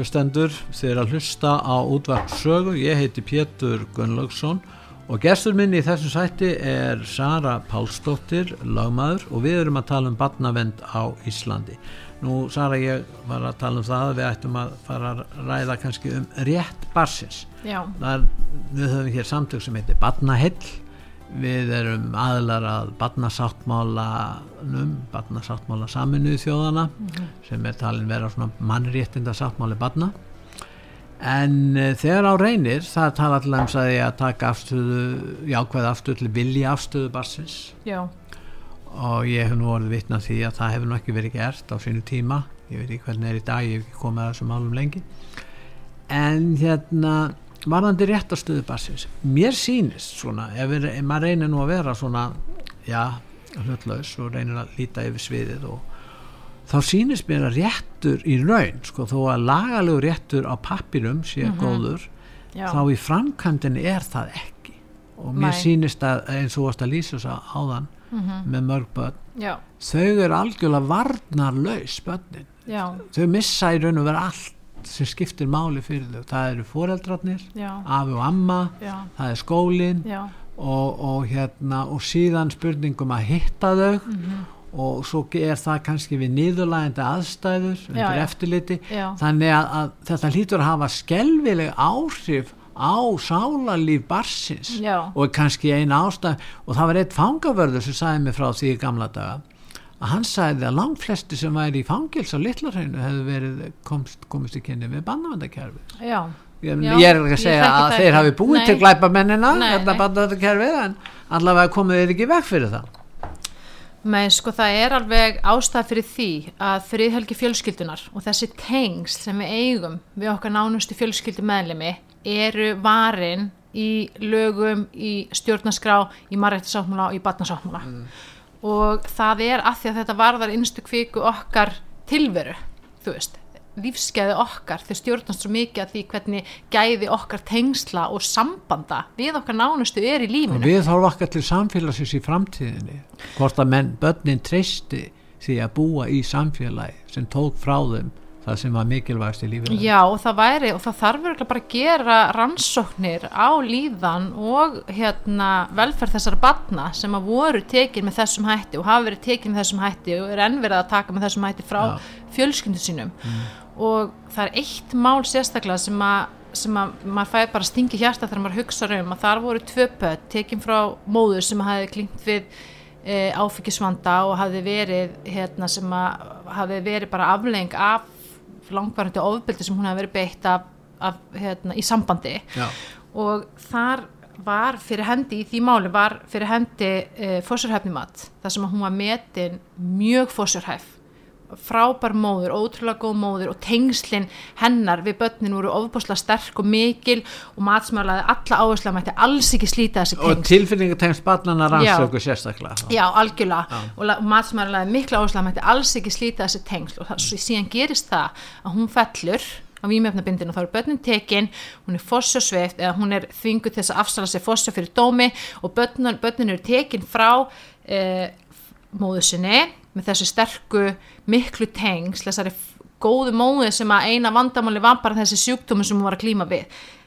Hlustendur, þið er að hlusta á útvarpsögu, ég heiti Pétur Gunnlaugsson og gestur minn í þessu sætti er Sara Pálsdóttir, lagmaður og við erum að tala um barnavend á Íslandi. Nú Sara, ég var að tala um það að við ættum að fara að ræða kannski um rétt barsins. Já, Er, við höfum hér samtök sem heitir Barnahill við erum aðlar að barnasáttmálanum barnasáttmála saminuðu þjóðana sem er talin vera svona mannréttinda sáttmáli barna. En uh, þegar á reynir það tala til að að ég að taka afstöðu jákvæð afstöðu til vilja afstöðu barsins já, og ég hef nú orðið vitna því að það hefur nú ekki verið gert á sínu tíma. Ég veit ekki hvernig er í dag, ég hef ekki komið að þessum málum lengi. En hérna varðandi rétt á stöðu barsins mér sýnist svona ef, við, ef maður reynir nú að vera svona já, hlutlaus og reynir að líta yfir sviðið og þá sýnist mér að réttur í raun sko þó að lagalegu réttur á pappirum sé góður já, þá í framkvæmdini er það ekki. Og mér Nei. sýnist að eins og að lýsa þess að áðan með mörg börn já, þau eru algjörlega varnarlaus börnin, já, þau missa í raun og vera allt sem skiptir máli fyrir þau, það eru foreldrarnir afi og amma, já, það er skólin og, og hérna og síðan spurningum að hitta þau Mhm. og svo er það kannski við niðurlægandi aðstæður undir já. eftirliti. Já, þannig að, að þetta hlýtur að hafa skelvileg áhrif á sálarlíf barsins og kannski eina ástæð og það var eitt fangavörður sem sagði mig frá því í gamla daga að hann sagði að langflesti sem væri í fangils á litlarhreinu hefðu verið komst, komist í kynni við bannavendakerfi já, Já, ég er ekki að segja að þeir hafi búið Nei. til glæpamennina Nei, þetta nei. bannavendakerfi en allavega komið þeir ekki veg fyrir það. Með sko það er alveg ástæð fyrir því að friðhelgi fjölskyldunar og þessi tengsl sem við eigum við okkar nánustu fjölskyldu meðlemi eru varin í lögum, í stjórnarskrá, í marrættisáttmála og í batnasáttmála og það er að því að þetta varðar innstu kviku okkar tilveru, þú veist lífsgæði okkar, þau stjórnast svo mikið að því hvernig gæði okkar tengsla og sambanda við okkar nánustu er í og lífinu. við þarfum okkar til samfélagsins í framtíðinni hvort að menn, börnin treysti því að búa í samfélagi sem tók frá þeim það sem var mikilvægst í lífinu Já, og það væri, og það þarf örugglega bara að gera rannsóknir á líðan og hérna velferð þessara batna sem að voru tekin með þessum hætti og hafa verið tekin með þessum hætti og er enn verið að taka með þessum hætti frá Já. fjölskyndu sínum. Og það er eitt mál sérstaklega sem að sem að maður fæði bara stingi hjarta þegar maður hugsa um að þar voru tvö pött tekin frá móður sem hafi klingt við e, áfengisvanda og hafi verið hérna sem að hafi verið bara afleng af langvarandi ofbeldi sem hún hafi verið beitt af, af hérna, í sambandi Já. og þar var fyrir hendi í því máli var fyrir hendi e, fóssurhæfnimat þar sem hún var metin mjög fóssurhæf frábær móður, ótrúlega góð móður og tengslinn hennar við börnin voru ofbúslega sterk og mikil og matsmælaði alla áherslu að mætti alls ekki slíta þessi og tengsl. tilfinningatengsl barnana rannsöku sérstaklega. Já, algjörlega. Og, la- og matsmælaði mikla áherslu að mætti alls ekki slíta þessi tengsl. Og það, síðan gerist það að hún fellur á vímefnabindinu og þá eru börnin tekin hún er fossjásveift eða hún er þvingu til þess að afsala sér fossjá fyrir dómi og börnin, börnin eru tekin frá eh, móðu sinni með þessu sterku miklu tengsl þessari góðu móðu sem að eina vandamáli var bara þessi sjúkdómi sem hún var að klíma við.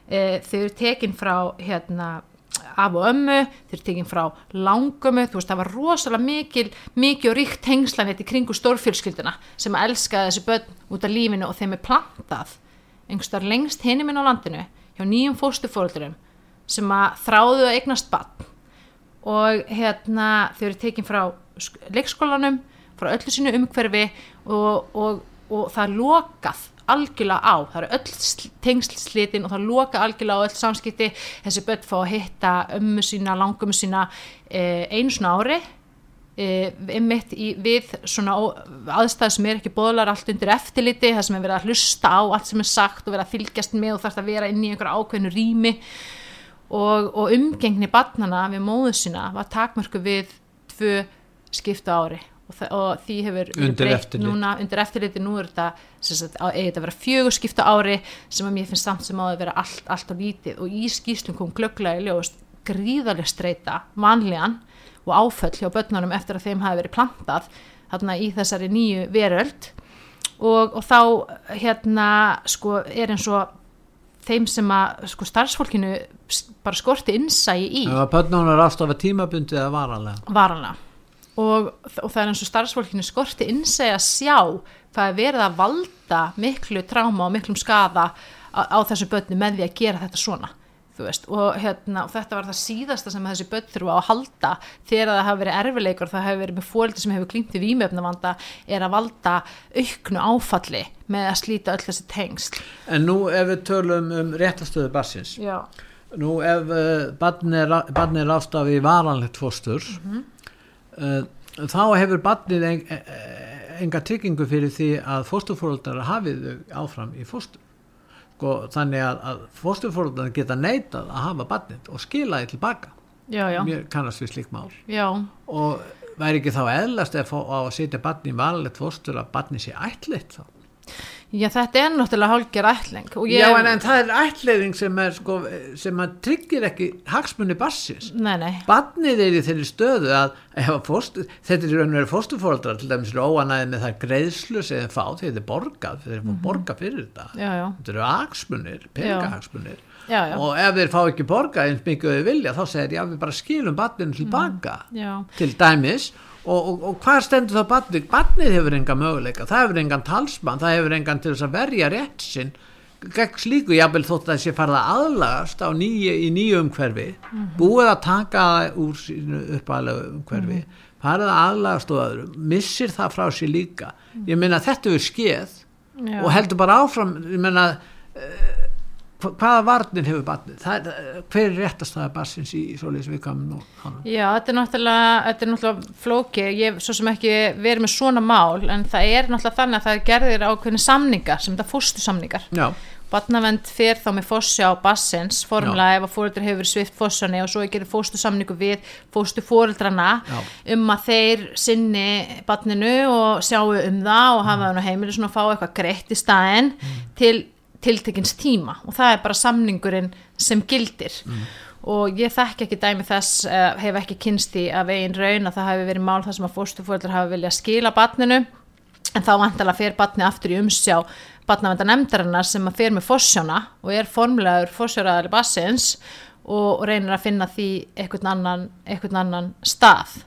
E, þau eru tekin frá hérna af og ömmu, þeir eru tekin frá langömmu, þú veist það var rosalega mikil, mikið og ríkt tengslanett í kringu stórfjölskylduna sem að elska þessi börn út af lífinu og þeim er plantað einhverstaðar lengst hinni minn á landinu hjá nýjum fóstufóröldurum sem að þráðu að eignast barn. Og hérna þau eru tekin frá sk- leikskólanum frá öllu sínu umhverfi og, og, og það er lokað algjörlega á, það eru öll sl- tengsl slitin og það lokað algjörlega á öll samskipti. Þessi börn fá að hitta ömmu sína, langömmu sína eh, einu svona ári eh, einmitt í, við svona aðstæður sem er ekki bóðlar allt undir eftirliti, það sem er verið að hlusta á allt sem er sagt og verið að fylgjast með og þarf að vera inn í einhverja ákveðnu rými. Og, og umgengni barnana við móðu sína var takmörku við tvö skipta ári og, og því hefur Undir breytt eftirlit. núna undir eftirliti, nú er þetta eigi þetta að vera fjögur skipta ári sem að mér finnst samt sem á að vera allt, allt á lítið. Og í skýslum kom glögglega í ljós gríðarlega streyta vanlíðan og áföll hjá börnunum eftir að þeim hafi verið plantað þarna í þessari nýju veröld. Og, og þá hérna sko er eins og þeim sem að sko starfsfólkinu bara skorti innsægi í. Ef að börnunum er afstofa tímabundið eða varanlega. Varanlega og, og það er eins og starfsfólkinu skorti innsægi að sjá hvað er verið að valda miklu tráma og miklum skada á, á þessu börnu með því að gera þetta svona veist, og, hérna, og þetta var það síðasta sem þessi börn þurfa á að halda þegar það hafi verið erfileikur, það hafi verið með fóldi sem hefur klímt í vímöfnavanda er að valda auknu áfalli með að slíta öll þessi tengsl. En nú ef við tölum um réttastöðu barsins Já, nú ef uh, barn er, er afstofa í varanlegt fóstur uh, þá hefur barnið en, eh, enga tryggingu fyrir því að fósturfóröldar hafið þau áfram í fóstur. Sko, þannig að, að fósturfóröldar geta neitað að hafa barnið og skila því tilbaka. Já, já, mér kannast við slík mál. Já, og væri ekki þá eðlast á að setja barni í varanlegt fóstur að barni sé ætlitt þá já, þetta er náttúrulega hálfgerð ætling ég, Já, en, en það er ætliðing sem er sko, sem að tryggir ekki hagsmunni nei, Barnið er í þeirri stöðu að ef að fóstu, þetta er í raun og veru fóstufóldrar til dæmis eru óanæðið með það greiðslu sem þeir fá þetta er borgað, þeir eru mm borga fyrir þetta. Já, já, þetta eru hagsmunir, peningahagsmunir. Já, já, og ef þeir fá ekki borgað eins mikið þeir vilja þá segir já við bara skilum barninu tilbaka já, til dæmis og, og, og hvað stendur þá barnið? Barnið hefur enga möguleika, það hefur engan talsmann, það hefur engan til þess að verja rétt sinn gegn slíku, jábel þótt að farið að aðlagast á nýju, í nýju umhverfi. Búið að taka það úr sínu uppalegu umhverfi. Farið að aðlagast og öðru. Missir það frá sér líka. Ég meina þetta er skeð. Já. og heldur bara áfram ég meina uh, hvaða varnir hefur barnið það er, eh, hver er réttastæða barsins í, svoleiðis við komum nú? Já, þetta er náttúrulega, þetta er náttúrulega flóki, ég hef svo sem ekki verið með svona mál, en það er náttúrulega þannig að það er gerðir ákveðni samningar, sem þetta fórstu samningar. Já, Barnavend fer þá með fórsjá bassins, formulega ef að fóreldri hefur svift fórsjáni og svo er gerðið fórstu samningu við fórstu fóreldrana Já. um að þeir sinni barninu og sjáu um það og hafa hann á heimilu svona að fá eitthvað greitt í staðinn til tiltekins tíma og það er bara samningurinn sem gildir. Og ég þekki ekki dæmi þess uh, hef ekki kynst í að veginn raun að það hefur verið mál þar sem að fórstufóreldrar hafa viljað skila barninu. En þá vantalega fer barni aftur í umsjá barnavenda nefndarinnar sem að fer með fórsjána og er formulegur fórsjáraðali bassins og reynir að finna því einhvern annan, einhvern annan stað.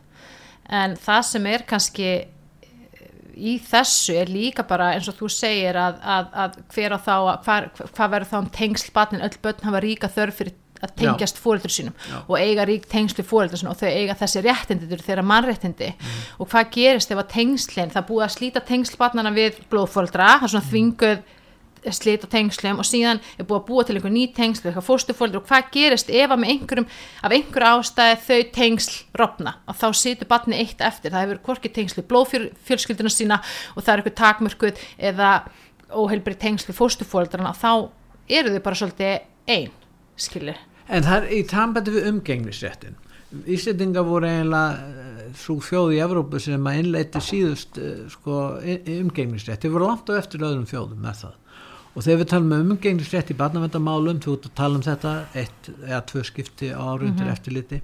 En það sem er kannski í þessu er líka bara eins og þú segir að, að, að hver á þá að hvar, hvað verður þá um tengsl batnin, öll börn hafa ríka þörf fyrir að tengjast fóreldur sínum Já. og eiga rík tengsl við fóreldur sínum og þau eiga þessi réttindir þeirra mannréttindi. Og hvað gerist ef að tengslinn, það búið að slíta tengsl batnana við blóðfóreldra, það er svona þvinguð slit á tengslum og síðan er búið að búa til einhver ný tengsl, eitthvað fóstufóldur og hvað gerist ef að með einhverjum af einhverju ástæði þau tengsl rofna og þá situr batni eitt eftir það hefur hvorki tengsl við blóðfjölskylduna sína og það er eitthvað takmörkuð eða óheilbri tengsl við fóstufóldrana þá eru þau bara svolítið ein skilur En það er í tambandi við umgengnisréttin. Íslendinga voru eiginlega svo þjóð í Evrópu sem að innleiti síðust eh, sko, umgengnisrétt. Þeir voru langt á eftir öðrum þjóðum með það. Og þegar við talum um umgengnisrétt í barnavendamálum, þú ert að tala um þetta eitt eða tvö skipti á ári undir eftirliti,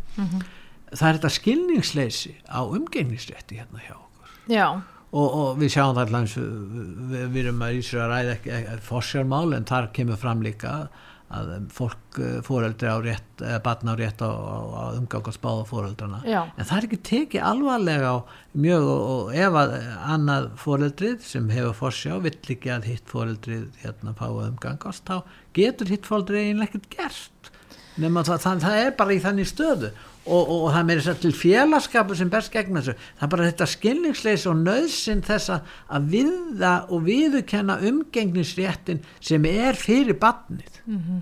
það er þetta skilningsleysi á umgengnisrétti hérna hjá okkur. já, Og, og við sjáum það allans, við, við erum að ísra að ræða ekki, ekki fórsjármál en þar kemur fram líka að fólk, fóreldri á rétt, eða batna á rétt á, á, umgangast báða fóreldrana. En það er ekki tekið alvarlega á mjög og, og ef að annað fóreldrið sem hefur fórsjá vill ekki að hitt fóreldrið hérna fá umgangast, þá getur hitt fóreldrið eiginlega ekkert gert. Nefna það, það, það er bara í þannig stöðu og, og, það meiri sér til félagskapu sem best gegn þessu það er bara þetta skilningsleis og nöðsinn þess að viða og viðukenna umgengnisréttin sem er fyrir badnið mm -hmm.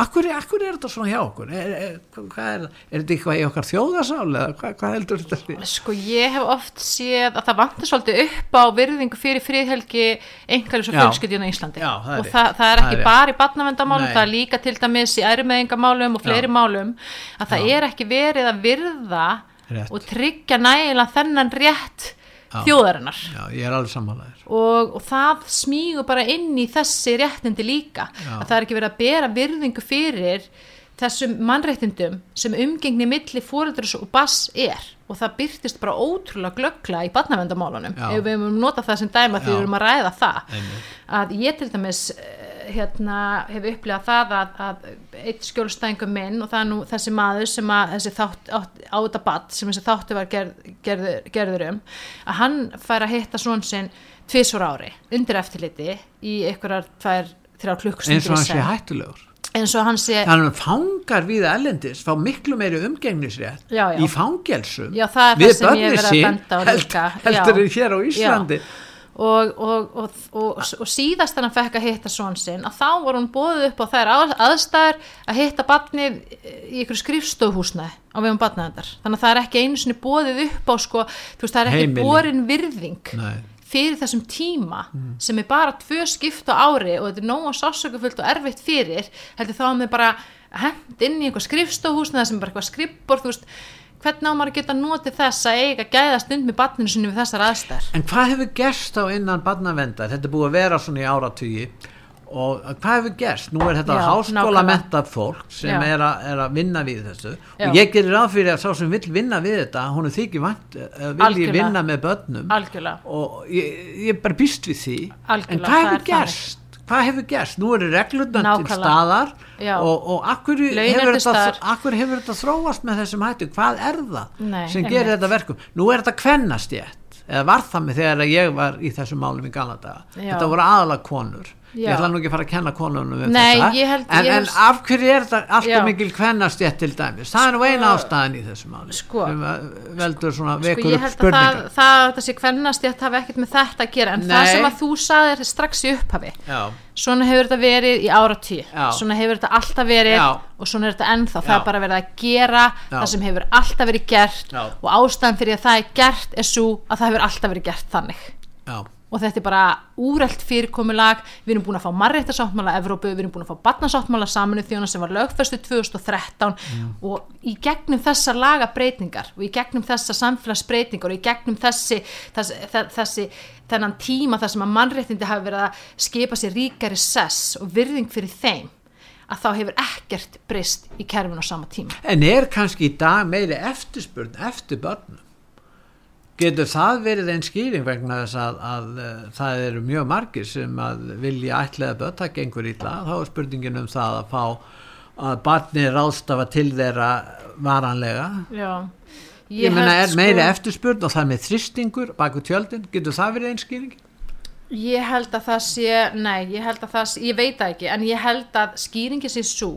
Akkur, akkur er þetta svona hjá okkur? Er, er, er, er þetta eitthvað í okkar þjóðasál eða hvað, hvað heldur þetta fyrir? Sko ég hef oft séð að það vantar svolítið upp á virðingu fyrir fríðhelgi einhverjum svo fjölskyldjuna í Íslandi já, það og það, það er ekki það bara í badnavendamálum, það er líka til dæmis í ærmeðingamálum og fleiri já. málum að það já. er ekki verið að virða rétt. og tryggja nægilega þennan rétt þjóðarinnar. Já, ég er alveg sammálaður og, og það smígur bara inn í þessi réttindi líka. Já. að það er ekki verið að bera virðingu fyrir þessum mannréttindum sem umgengni milli fóröldurins og bass er. Og það byrtist bara ótrúlega glöggla í barnavendamálunum ef við höfum notað það sem dæma því við höfum að ræða það. Einnig. að ég til dæmis hérna, hef upplegað það að, að eitt skjólstæðingum minn og það er nú þessi maður sem að þessi þátt, á þetta badd sem þessi þáttu var gerð, gerður, gerður um að hann fær að hitta svon sinn tvísor ári undir eftirliti í einhverjar þrjá klukkstundir eins og hann sé hættulegur eins og hann sé þannig að fangar við ellendis fá miklu meiri umgengnisrétt í fangelsum. Já, við börnir sín heldur þið hér á Íslandi. Já og, og, og, og síðast þannig að fekk að hitta svon sinn að þá voru hún bóðið upp á þær aðstæður að hitta barni í ykkur skrifstöðhúsnaði á vegum barnaðandar þannig að það er ekki einu sinni bóðið upp á sko, veist það er ekki Heimili. borin virðing. Nei. Fyrir þessum tíma mm. sem er bara tvö skipt á ári og þetta er nóg og sásökufullt og erfitt fyrir heldur þá að við bara hend inn í einhver skrifstöðhúsnaði sem bara eitthvað skrippbor þú veist hvernig á maður að geta notið þess að eiga gæða stund með barninu sinni við þessar aðstæðar En hvað hefur gerst á innan barnavendar þetta er búið að vera svona í áratugi og hvað hefur gerst? Nú er þetta háskóla mentað fólk sem er, a, er að vinna við þessu. Já. og ég gerir áfyrir að sá sem vil vinna við þetta hún er þykir vant vil ég vinna með börnum. Algjörlega. og ég, ég er bara býst við því. Algjörlega, en hvað hefur gerst? Hvað hefur gerst? Nú eru reglurna til staðar. Já. og, og akkur hefur, þetta, akkur hefur þetta þróast með þessum hættu, hvað er það Nei, sem gerir þetta verkum? Nú er þetta kvennast ég eða var það með þegar ég var í þessum málum í Galanda þetta voru aðalega konur Já. ég ætla nú ekki að fara að kenna konunum um Nei, þetta held, en, en af hverju er þetta alltaf mikil kvennastjætt til dæmis? Það er nú eina sko- ástæðin í þessu máli. sko, sem veldur svona sko, vekur upp spurningar. það, það, þessi kvennastjætt hafi ekkert með þetta að gera en Nei. það sem að þú saðir strax í upphafi Já. svona hefur þetta verið í áratí svona hefur þetta alltaf verið Já. og svona er þetta ennþá. Það er bara verið að gera það sem hefur alltaf verið gert og ástæðan fyrir að það er gert er svo að það hefur alltaf verið gert þannig og þetta er bara úrelt fyrirkomulag við erum búin að fá marréttasáttmála Evrópu, við erum búin að fá batnasáttmála saminu þjóna sem var lögfæstu 2013 mm. og í gegnum þessa lagabreitingar og í gegnum þessa samfélagsbreitingar og í gegnum þessi, þessi, þessi þennan tíma þar sem að mannréttindi hafi verið að skipa sér ríkari sess og virðing fyrir þeim að þá hefur ekkert breyst í kerfin á sama tíma. En er kannski í dag meiri eftirspurn eftir börnum? Getur það verið einn skýring vegna þess að, að, eh, það eru mjög margir sem að vilja ætlaða börn, það gengur ítla, þá er spurningin um það að fá að barnið ráðstafa til þeirra varanlega. Já. Ég, ég menna er sko, meiri eftirspurn og það með þristingur baku tjöldin, getur það verið einn skýring? Ég held að það sé, nei, ég held að það sé, ég veit það ekki, en ég held að skýringi sé svo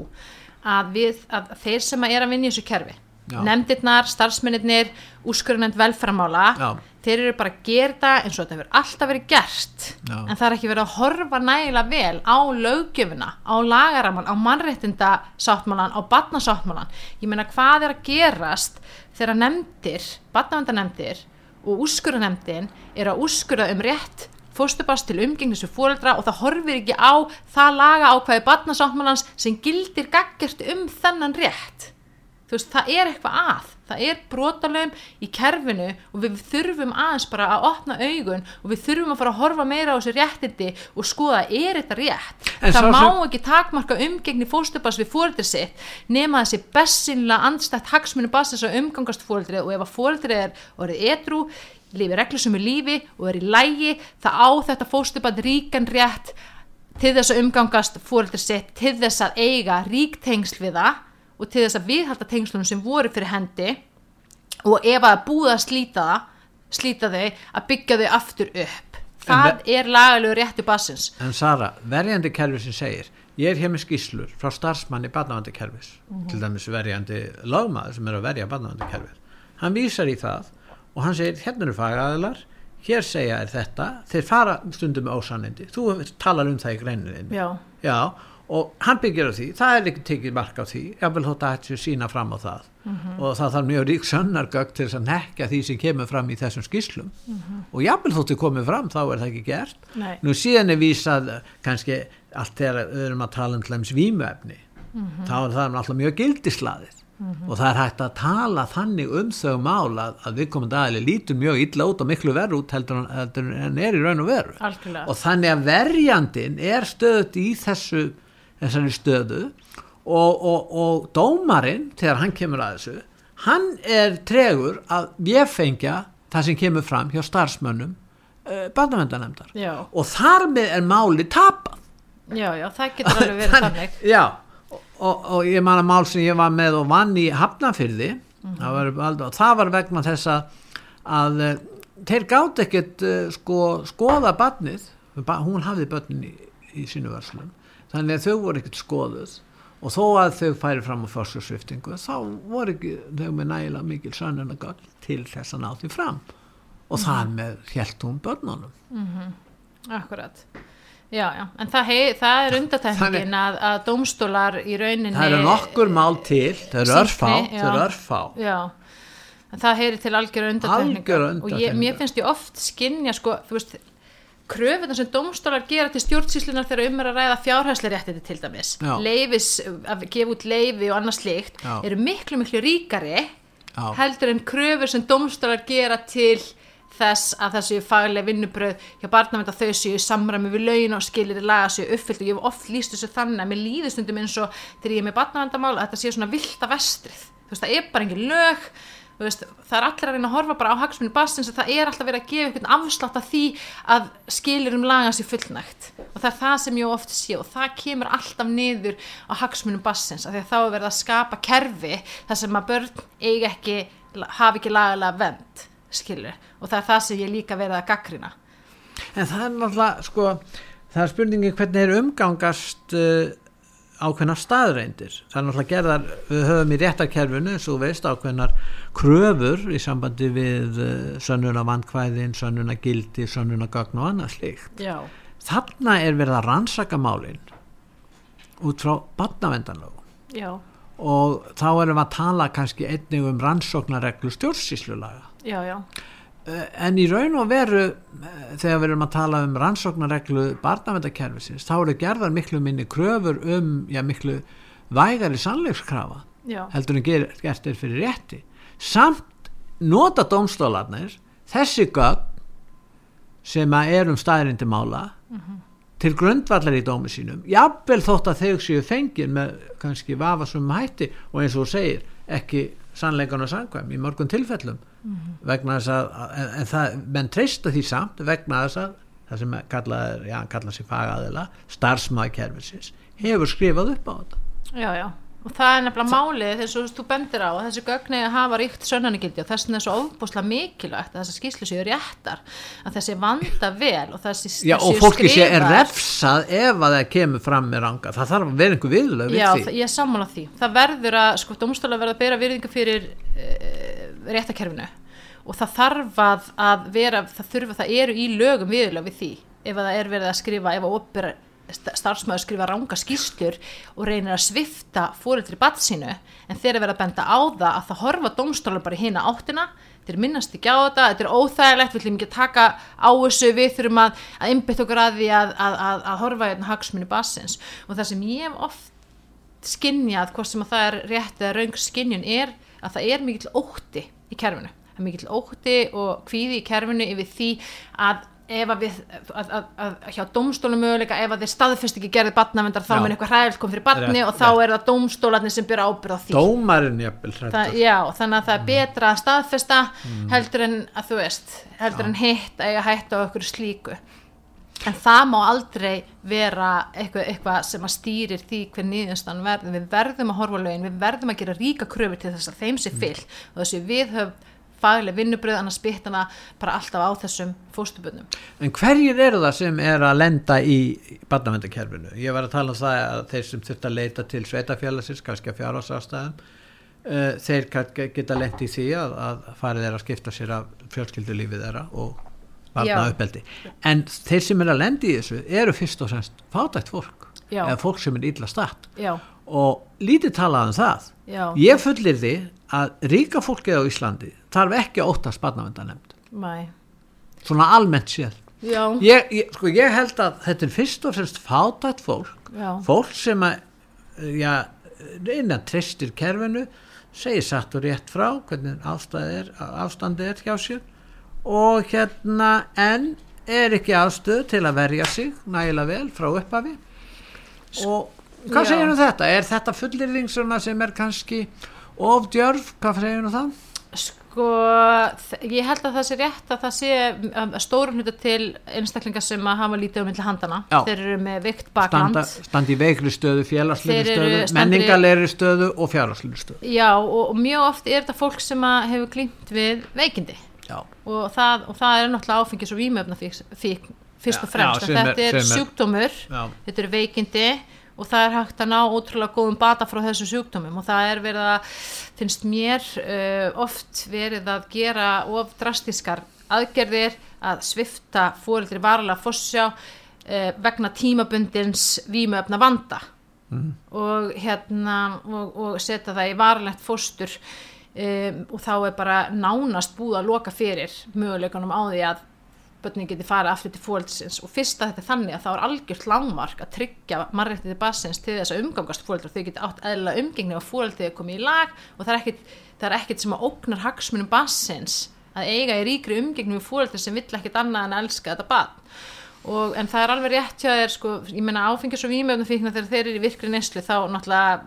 að, við, að þeir sem er að vinna í þessu kerfi nefndirnar, starfsmennir úrskurunend velframála þeir eru bara að gera það eins og þetta hefur alltaf verið gert. Já. en það er ekki verið að horfa nægilega vel á lögjöfuna, á lagaraman á mannréttinda sáttmálan á batnasáttmálan, ég meina hvað er að gerast þegar nefndir batnavendanemndir og úrskurunemndin er að úrskura um rétt fóstubast til umgengnis við fóreldra og það horfir ekki á það laga ákvæði batnasáttmálans sem gildir gaggert um þennan rétt þú veist, það er eitthvað að. Það er brotalöfum í kerfinu og við þurfum aðeins bara að opna augun og við þurfum að fara að horfa meira á þessi réttindi og skoða, er þetta rétt? En það má sem... ekki takmarka umgengni fórstöpas við fóreldri sitt nema þessi bessinlega andstætt hagsmunni basis að umgangast fóreldri og ef að fóreldri er orðið edru, lifi reglusum í lífi og er í lægi, það á þetta fórstöpat ríkan rétt til þess að umgangast fóreldri sitt, til þess að eiga ríktengsl við það og til þess að viðhalda tengslunum sem voru fyrir hendi og ef að búða að slíta það slíta þau, að byggja þau aftur upp. Það er lagalegu réttu bassins En Sara, verjandi kerfi sem segir ég er hér með skýslur frá starfsmanni barnavandakerfis til dæmis verjandi lögmaður sem er að verja barnavandakerfis hann vísar í það og hann segir hérna eru fagaðilar hér segja er þetta, þeir fara stundum með ósannindi, þú talar um það í greinin já, Já, og hann byggir á því, það er ekki tekið mark á því, ég vil þótt að sé sína fram á það. Og það þarf mjög rík sönnargögg til að nekka því sem kemur fram í þessum skýslum og jafnvel þóttu komið fram þá er það ekki gert. Nei. nú síðan er vísað eh, kannski allt þegar við erum að tala um til dæmis vímuefni þá er það alltaf mjög gildislaðið og það er hægt að tala þannig um þau mál að, að við komum aðeins lítur mjög illa út og miklu verð út heldur en, er í raun og veru. Algjörlega. Og þannig að verjandin er stöðut í þessu þessari stöðu. Og, og, og dómarinn þegar hann kemur að þessu hann er tregur að véfengja það sem kemur fram hjá starfsmönnum uh, barnavendanemdar já, og þar með er máli tapað. Já, já, það getur alveg verið þannig já. Og, og, ég man að mál sem ég var með og vann í Hafnafyrði það, var, alveg- það var vegna þess að, eh, þeir gátt ekkert uh, sko, skoða barnið. Ba hún hafði börnin í, í sínu verslum þannig að þau voru ekkert skoðuð. Og þó að þau færi fram á fórskursviftingu þá voru ekki þau með nægilega mikil sönnunagögn til þess að ná því fram. Og þar með hjælt hún börnunum. Akkurat. Já, já, en það, hei, það er undatækningin að, að dómstólar í rauninni það eru nokkur mál til. Þau eru örfá, þau eru örfá. Já. En það heyri til algjör undatækninga Algjöra og ég, mér finnst ég oft skinja sko, þú veist kröfunar sem dómstólar gera til stjórnsýslunar þegar um er að ræða fjárhæslega réttindi til dæmis leifis, að gefa út leifi og annað slíkt Já. eru miklu miklu ríkari Já. heldur en kröfur sem dómstólar gera til þess að það séu faglega vinnubröð hjá barnavend að þau séu samræmi við laun og skilir í laga séu uppfyllt og ég hef oft líst þessu þannig að mér líður stundum eins og þegar ég er með barnavendamál að þetta séu svona vilda vestrið þú veist það er bara engin lög veist, það er allir að reyna að horfa bara á hagsmunni bassins að það er alltaf verið að gefa einhvern afslátt af því að skilir um lagan sér fullnægt. Og það er það sem ég oft sé og það kemur alltaf niður á hagsmunum bassins af því að þá er verið að skapa kerfi þar sem að börn eiga ekki hafi ekki lagalega vend skilur og það er það sem ég líka verið að gaggrina En það er náttúrulega, sko, það er spurningi hvernig er umgangast uh, ákveðnar staðreindir. Það er náttúrulega gerðar, við höfum í réttarkerfinu, eins og veist, ákveðnar kröfur í sambandi við uh, sönnuna vandkvæðin, sönnuna gildi, sönnuna gagn og annað slíkt. já, Þarna er verið að rannsaka málin út frá barnavendanlögu og þá erum við að tala kannski einnig um rannsóknarreglu stjórnsýslulaga. já, já Eh, En í raun og veru eh, þegar við erum að tala um rannsóknarreglu barnavendakerfisins þá eru gerðar miklu minni kröfur um já, miklu vægari sannleikskrafa já, heldur en ger, gert er fyrir rétti. Samt nota dómstólarnir þessi gögn sem að er um staðrindi mála til grundvallar í dómi sínum jafnvel þótt að þau séu fengin með kannski vafasum hætti og eins og segir ekki sannleikan og sangvæm í mörgum tilfellum vegna þess að en, en það, menn treysta því samt vegna þess að það sem kallað er, já, kallað sér fagaðila starfsmaður kerfisins hefur skrifað upp á þetta. Já, já. Og það er nefnilega málið þess að þú bendir á að þessi gögni hafa ríkt sönnanigildi og þess vegna er svo ofbúslega mikilvægt að þessar skýslu séu réttar að þessi vanda vel og þessi Já, það og séu fólki sé er refsað ef að það kemur fram með ranga. Það þarf að vera einhver viðlög við Já, það- ég sammála því. Það verður að, sko, dómstóla verður að bera virðingu fyrir uh, réttakerfinu og það þarf að, að vera, það þurfa, það eru í lögum viðlög við því. Ef að það er verið að skrifa, ef að opera starfsmæður skrifa ranga skýrslur og reynir að svifta fóreldri batt sínu en þeir eru verið að benda á það að það horfa dómstóla bara hina áttina þeir minnast ekki á þetta, þetta er óþægilegt við ætlum ekki að taka á þessu við þurfum að, að einbytt okkur að því að, að, að, horfa hérna hagsmunni bassins og það sem ég hef oft skinjað, hvort sem að það er rétt eða raung skinjun er að það er mikill ótti í kerfinu. Það er mikill ótti og kvíði í kerfinu yfir því að ef að við, að, að, að hjá dómstólum möguleika, ef að þeir staðfest ekki gerði batnavendar þá Já. mun eitthvað hræðilt kom fyrir batni Rétt, og þá er það dómstólarnir sem byrja ábyrð á því. Dómarinn jafnvel það, já, þannig að það er betra að staðfesta Mm. heldur en að þú veist heldur en hitt að eiga hætt á okkur slíku en það má aldrei vera eitthvað, eitthvað sem að stýrir því hver nýðustan verður. Við verðum að horfa lögin, við verðum að gera ríka kröfur til þess að þeim sé fyll og þessi við höf fagleg vinnubröð annars bytt hana bara alltaf á þessum fóstubönnum En hverjir eru það sem er að lenda í barnavendakerfinu? Ég var að tala um það að þeir sem þurft að leita til sveitafélagsins, kannski að fjárhásastæðum, uh, þeir kann- geta lent í því að, að farið er að skipta sér af fjölskyldulífið þeirra og barna uppeldi. En þeir sem er að lenda í þessu eru fyrst og semst fátækt fólk, Já. eða fólk sem er illa statt. Já, og lítið talað um það. já, Ég fullir því að ríka fólkið á Íslandi þarf ekki að óttast barnavendanemnd, svona almennt séð. Ég, ég, sko, ég held að þetta er fyrst og fremst fátætt fólk. Já, fólk sem að já, reyna tristir kerfinu segir satt og rétt frá hvernig ástandi er, ástandi er hjá sér og hérna en er ekki ástöð til að verja sig nægilega vel frá upphafi og hvað segir um þetta? Er þetta fullirðing svona sem er kannski ofdjörf, hvað segir um það? sko ég held að það sé rétt að það sé um, stórum hluta til einstaklingar sem að hafa lítið á milli handana Já. þeir eru með vikt bakland Standa, standi í veikri stöðu, eru stöðu, standi- menningalegri stöðu og fjárhagslegri stöðu. já og, og mjög oft er þetta fólk sem hefur klímt við veikindi. Og það, og það er náttúrulega áfengis og vímöfna fyrst og fremst. já, er- þetta er, er- sjúkdómur Já. þetta eru veikindi og það er hægt að ná ótrúlega góðum bata frá þessum sjúkdómum. Og það er verið að finnst mér uh, oft verið að gera of drastískar aðgerðir að svifta fóreldri varlega fossjá uh, vegna tímabundins vímöfna vanda og hérna og, og setja það í varalegt fóstur um, og þá er bara nánast búið að loka fyrir möguleikunum á því að börnin geti farið aftur til fólksins og fyrst að þetta er þannig að þá er algjört langmark að tryggja mannréttið bassins til þess að umgangast fóreldrar þau geti átt eðla umgengni og fóreldrið er komið í lag og það er ekkit, það er ekkit sem að ógnar hagsmunum bassins að eiga í ríkri umgengni við fóreldrar sem vill ekkit annað en að elska þetta barn og, en það er alveg rétt hjá þér sko, ég meina áfengis og vímöfnum fíkna þegar þeir eru í virkri neslu þá náttúrulega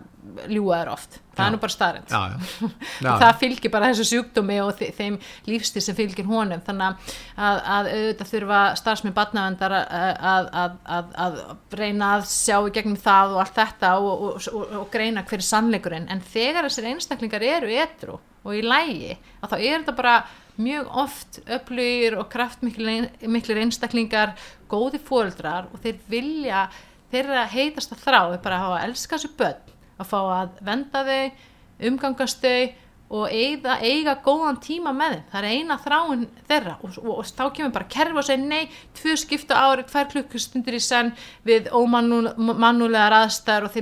ljúa þeir oft. Það Já. er nú bara starrend og það fylgir bara þessu sjúkdómi og þe- þeim lífstíl sem fylgir honum. Þannig að, að auðvitað þurfa starfsmenn barnavendar að, að, að, reyna að sjá í gegnum það og allt þetta og, og, og, greina hver er sannleikurinn. En þegar þessir einstaklingar eru etru og í lægi að þá er þetta bara mjög oft öflugir og kraftmiklir einstaklingar góði fóreldrar og þeir vilja þeirra heitast að þrá er bara að hafa að elska þessu börn að fá að venda þau umgangast þau og eiga, eiga góðan tíma með þeim. Það er eina þráin þeirra og, og, og þá kemur bara kerfi og segir nei tvö skipta ári, tvær klukkustundir í senn við ómannulegar aðstæður og,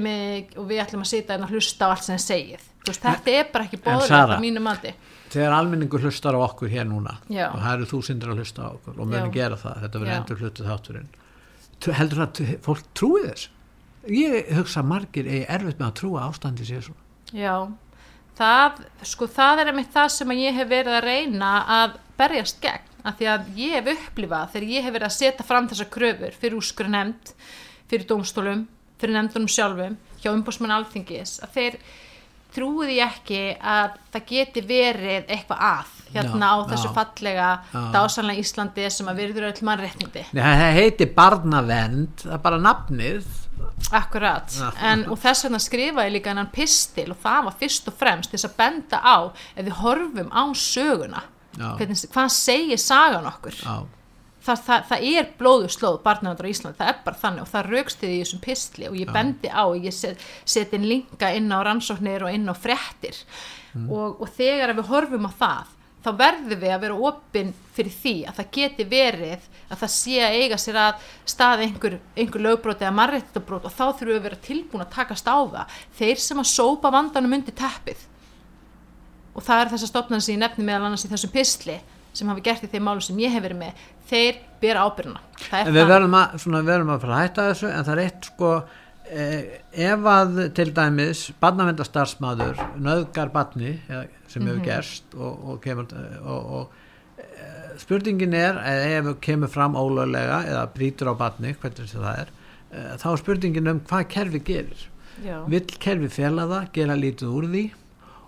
og við ætlum að sita inn að hlusta á allt sem þið segið. Veist, þetta er bara ekki En Sara, á mínu mati þegar almenningur hlustar á okkur hér núna Já. og það eru þúsindir að hlusta á okkur og Já. gera það, þetta verður endur hlutuð þátturinn. Heldur það að fólk trúi þess ég hugsa margir eigi erfitt með að trúa ástandi sér svo Já, það, sko, það er einmitt það sem ég hef verið að reyna að berjast gegn, af því að ég hef upplifað þegar ég hef verið að setja fram þessar kröfur fyrir úrskur nefnd, fyrir dómstólum, fyrir nefndunum sjálfum, hjá umbúsmann alþingis, að þeir trúið ég ekki að það geti verið eitthvað að hérna Já, á þessu já. fallega dásanlega Íslandi sem að virður öll mannréttindi. Nei, það heiti barnavend það er bara nafnið Akkurat, en og þess vegna skrifaði líka hennan pistil og það var fyrst og fremst þess að benda á ef við horfum á söguna hvernig, hvað segir sagan okkur Já. Það, það, það er blóðu slóð barnavandar á Íslandi, það er bara þannig og það raukst í þessum pistli og ég bendi á ég set, set inn linka inn á rannsóknir og inn á fréttir. Og, og þegar við horfum á það þá verðum við að vera opinn fyrir því að það geti verið að það sé að eiga sér að staði einhver, einhver lögbrót eða marréttabrót og þá þurfum við að vera tilbúin að takast á það. Þeir sem að sópa vandanum undir teppið. Og það er þess að stopna sem ég nefni meðal annars í þessum pistli sem hafi gert í þeim málum sem ég hef verið með þeir bera er en við verðum að, svona, verðum að fara að hætta þessu en það er eitt sko eh, ef að til dæmis barnavendastarsmaður nöðgar barni eða, sem hefur gerst og, og kemur og, og eh, spurningin er eh, ef kemur fram ólöglega eða brýtur á barni, hvernig það er eh, þá er spurningin um hvað kerfi gerir. Já. vill kerfi fela það, gera lítið úr því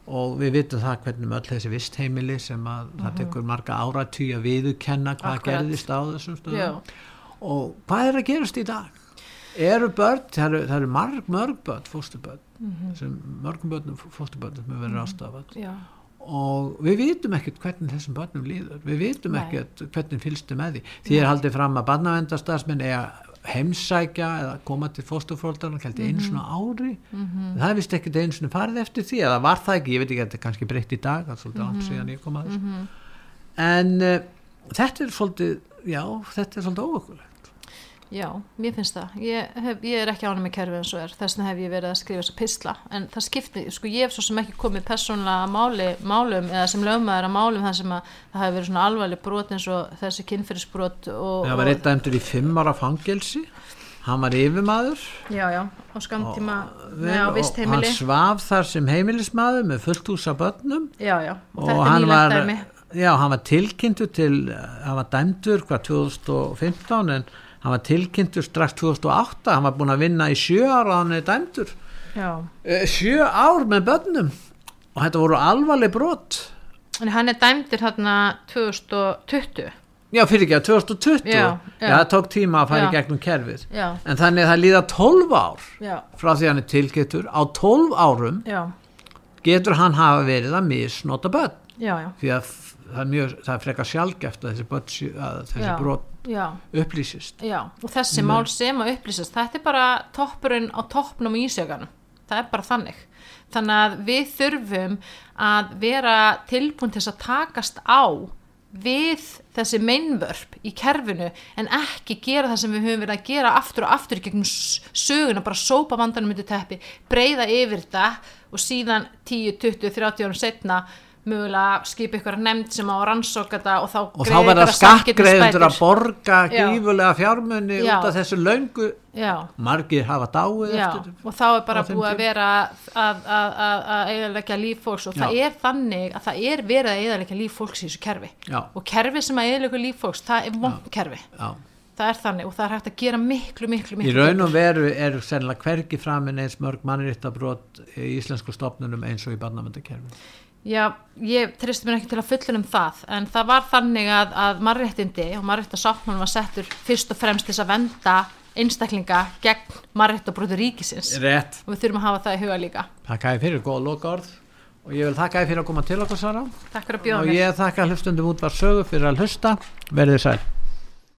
og við vitum það hvernig með öll þessi vistheimili sem að það tekur marga áratí að viðurkenna hvað Mhm. Akkurat. gerðist á þessum stöðum Já. og hvað er að gerast í dag eru börn, það eru, það eru marg, mörg börn fóstubörn Mhm. sem mörgum börnum fóstubörnum sem hefur verið ástafað Já. og við vitum ekkert hvernig þessum börnum líður við vitum Nei. ekkert hvernig fylgstu með því því er haldið fram að barnavendastarsmenn eða heimsækja eða koma til fóstufóldarinn held ég einu svona ári. Það er vist ekkert einu svona farið eftir því eða var það ekki, ég veit ekki að þetta er kannski breytt í dag það er svolítið langt síðan ég kom að þessu. En uh, þetta er svolítið já, þetta er svolítið óökulegt Já, mér finnst það. Ég, hef, ég er ekki ánum með kerfið eins og er. Þess vegna hef ég verið að skrifa þessa pisla. En það skipti, sko ég hef svo sem ekki komið persónlega að máli, málum eða sem lögmaður að málum þar sem að það hefur verið svona alvarleg brot eins og þessi kynfyrirsbrot og... það var eitt dæmdur í fimm ára fangelsi hann var yfirmaður Já, já, á skamtíma, á vist og hann heimili. svaf þar sem heimilismadur með fullt hús af börnum Já, já, og, og þetta er hann nýlegt var, dæmi. já, hann var tilkynntur til, hann var dæmdur hvað 2015 en hann var tilkynntur strax 2008 hann var búin að vinna í sjö ára hann er dæmdur. Já, Eh, sjö ár með börnum. Og þetta voru alvarleg brot. En hann er dæmdur hérna 2020. já fyrir ekki að 2020 Já, já. það tók tíma að fara Já. í gegnum kerfið. Já, en þannig að það líða 12 ár já, frá því hann er tilkynntur. Á 12 árum já, getur hann hafa verið að misnota börn. Já, já, því að það er, mjög, það er frekar sjálfgeft að þessi, börn, að þessi Já. brot já. upplýsist Já, og þessi mál sem að upplýsast, þetta er bara toppurinn á toppnum í ísjöganum. Það er bara þannig. Þannig að við þurfum að vera tilbúin til að takast á við þessi meinvörp í kerfinu en ekki gera það sem við höfum verið að gera aftur og aftur gegnum söguna, bara sópa vandanum undir teppi, breyða yfir þetta og síðan 10, 20, 30 árum setna mögulega skipa ykkur nefnd sem á þetta og þá og þá verða einhverjar skattgreðendur að borga gífulega fjármunni Já. út af þessu löngu. Já, margir hafa dáið og þá er bara búið að vera að, eiginleika líf fólks og það Já. er þannig að það er verið að eiginleika líf fólks í þessu kerfi. Og kerfi sem að eiginleika líf fólks, það er vond kerfi. Já. það er þannig og það er hægt að gera miklu, miklu, í miklu raun og veru eru sennilega hvergi framin eins mörg mannréttabrót í íslensku stofnunum eins og í barnavöndakerfin Já, ég tristi mér ekki til að fullunum það en það var þannig að, að marréttindi og marréttasáttmálum var settur fyrst og fremst þess að venda einstaklinga gegn marréttabrótu ríkisins. Rétt, og við þurfum að hafa það í huga líka. Þakka ég fyrir góða loka orð og ég vil þakka ég fyrir að koma til okkur Sara. Takk fyrir að bjóða og mér. ég þakka hlustundum út var sögu fyrir að hlusta. Verðið sæl